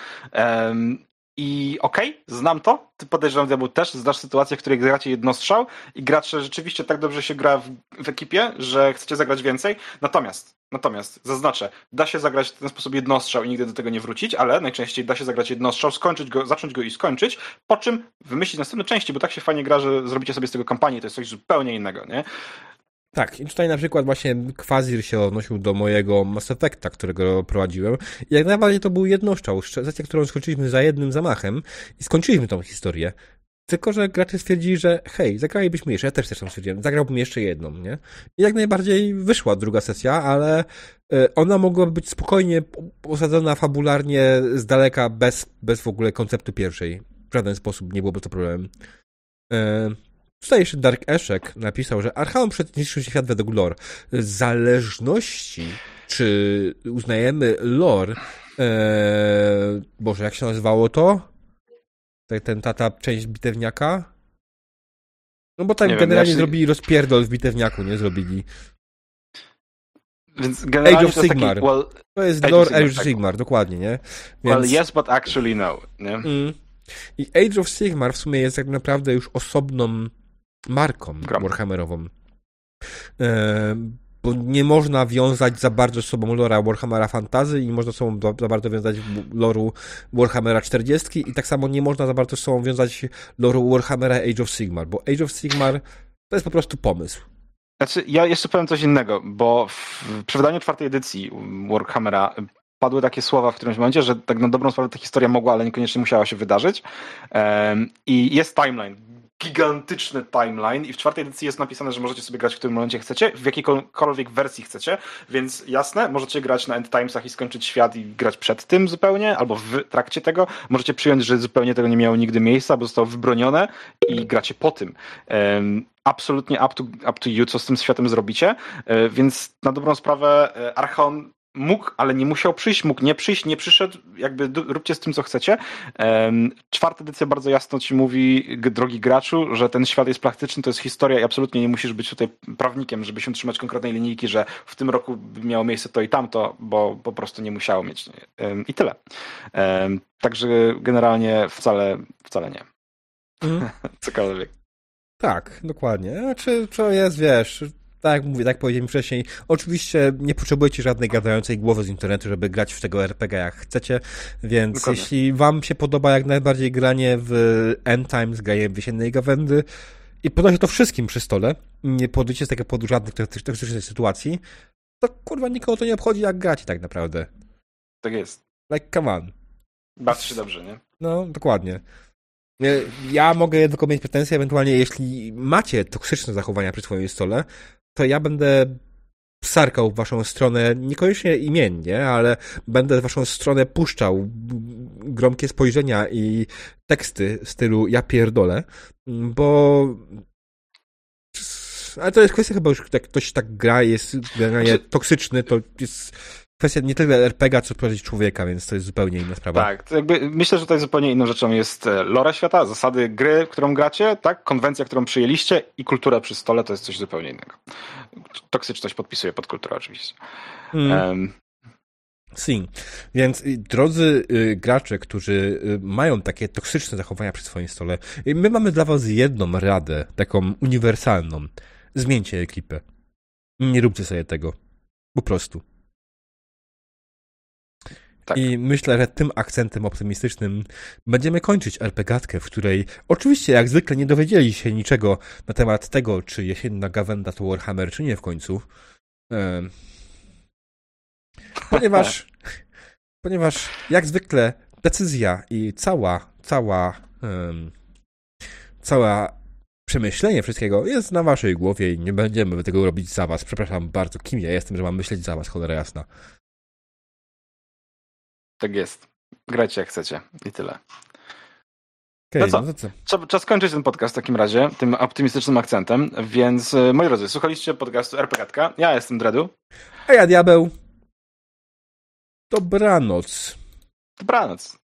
I okej, okay, znam to. Ty podejrzewam, Diabeł też. Znasz sytuację, w której gracie jednostrzał i gracze rzeczywiście tak dobrze się gra w, w, ekipie, że chcecie zagrać więcej. Natomiast, natomiast, zaznaczę, da się zagrać w ten sposób jednostrzał i nigdy do tego nie wrócić, ale najczęściej da się zagrać jednostrzał, skończyć go, zacząć go i skończyć, po czym wymyślić następne części, bo tak się fajnie gra, że zrobicie sobie z tego kampanię, to jest coś zupełnie innego, nie? Tak, i tutaj na przykład właśnie Quasir się odnosił do mojego Mass Effecta, którego prowadziłem. I jak najbardziej to był jednoszczał, sesja, którą skończyliśmy za jednym zamachem i skończyliśmy tą historię. Tylko, że gracze stwierdzili, że hej, zagralibyśmy jeszcze, ja też zresztą stwierdziłem, zagrałbym jeszcze jedną, nie? I jak najbardziej wyszła druga sesja, ale e, ona mogła być spokojnie osadzona fabularnie z daleka, bez, bez w ogóle konceptu pierwszej. W żaden sposób nie byłoby to problemem. Tutaj jeszcze Dark Eszek napisał, że Archaon przedniczył świat według lore. W zależności, czy uznajemy lore, ee, Boże, jak się nazywało to? Ten tata, część bitewniaka? No bo tak nie generalnie wiem, zrobili rozpierdol w bitewniaku, nie zrobili. Więc generalnie Age of Sigmar. Taki, well, to jest Age lore Age of Sigmar, tak. dokładnie, nie? Więc... Well, yes, but actually no. Nie? Mm. I Age of Sigmar w sumie jest tak naprawdę już osobną marką Gram. Warhammerową. E, bo nie można wiązać za bardzo z sobą lora Warhammera Fantazy i nie można sobą za bardzo wiązać loru Warhammera 40 i tak samo nie można za bardzo z sobą wiązać loru Warhammera Age of Sigmar, bo Age of Sigmar to jest po prostu pomysł. Znaczy, ja jeszcze powiem coś innego, bo w, przy wydaniu czwartej edycji Warhammera padły takie słowa w którymś momencie, że tak na dobrą sprawę ta historia mogła, ale niekoniecznie musiała się wydarzyć. Um, I jest timeline gigantyczny timeline i w czwartej edycji jest napisane, że możecie sobie grać w którym momencie chcecie, w jakiejkolwiek wersji chcecie, więc jasne, możecie grać na End Timesach i skończyć świat i grać przed tym zupełnie, albo w trakcie tego. Możecie przyjąć, że zupełnie tego nie miało nigdy miejsca, bo zostało wybronione i gracie po tym. Um, absolutnie up to, up to you, co z tym światem zrobicie, e, więc na dobrą sprawę e, Archon mógł, ale nie musiał przyjść, mógł nie przyjść, nie przyszedł, jakby róbcie z tym, co chcecie. Czwarta edycja bardzo jasno ci mówi, drogi graczu, że ten świat jest praktyczny, to jest historia i absolutnie nie musisz być tutaj prawnikiem, żeby się utrzymać konkretnej linijki, że w tym roku miało miejsce to i tamto, bo po prostu nie musiało mieć. I tyle. Także generalnie wcale, wcale nie. Mm. Cokolwiek. Tak, dokładnie. Znaczy, to jest, wiesz, tak jak mówię, tak powiedziałem wcześniej, oczywiście nie potrzebujecie żadnej gadającej głowy z internetu, żeby grać w tego RPG jak chcecie, więc Dokładnie. jeśli wam się podoba jak najbardziej granie w End Times, granie w Jesiennej Gawędy i się to wszystkim przy stole, nie podejdziecie z tego powodu żadnych toksycznych sytuacji, to kurwa nikogo to nie obchodzi jak gracie tak naprawdę. Tak jest. Like, come on. Bawcie się dobrze, nie? No, dokładnie. Ja mogę tylko mieć pretensje, ewentualnie jeśli macie toksyczne zachowania przy swoim stole, to ja będę psarkał w waszą stronę, niekoniecznie imiennie, ale będę w waszą stronę puszczał gromkie spojrzenia i teksty w stylu ja pierdolę, bo ale to jest kwestia chyba już, jak ktoś tak gra, jest generalnie toksyczny, to jest kwestia nie tyle RPG, co prowadzić człowieka, więc to jest zupełnie inna sprawa. Tak, jakby myślę, że tutaj zupełnie inną rzeczą jest e, lore świata, zasady gry, którą gracie, tak, konwencja, którą przyjęliście i kultura przy stole to jest coś zupełnie innego. Toksyczność podpisuje pod kulturę oczywiście. Mm. Um. Sim. Więc y, drodzy y, gracze, którzy y, mają takie toksyczne zachowania przy swoim stole, y, my mamy dla was jedną radę, taką uniwersalną. Zmieńcie ekipę. Nie róbcie sobie tego. Po prostu. Tak. I myślę, że tym akcentem optymistycznym będziemy kończyć RPGatkę, w której oczywiście jak zwykle nie dowiedzieli się niczego na temat tego, czy jesienna gawenda to Warhammer, czy nie w końcu. Ponieważ, ponieważ jak zwykle decyzja i cała, cała, um, cała przemyślenie wszystkiego jest na waszej głowie i nie będziemy tego robić za was. Przepraszam bardzo, kim ja jestem, że mam myśleć za was, cholera jasna. Tak jest. Grajcie jak chcecie i tyle. Okay, no co? No trzeba skończyć ten podcast w takim razie, tym optymistycznym akcentem, więc e, moi drodzy, słuchaliście podcastu RPGatka. Ja jestem Dredu. A ja Diabeł. Dobranoc. Dobranoc.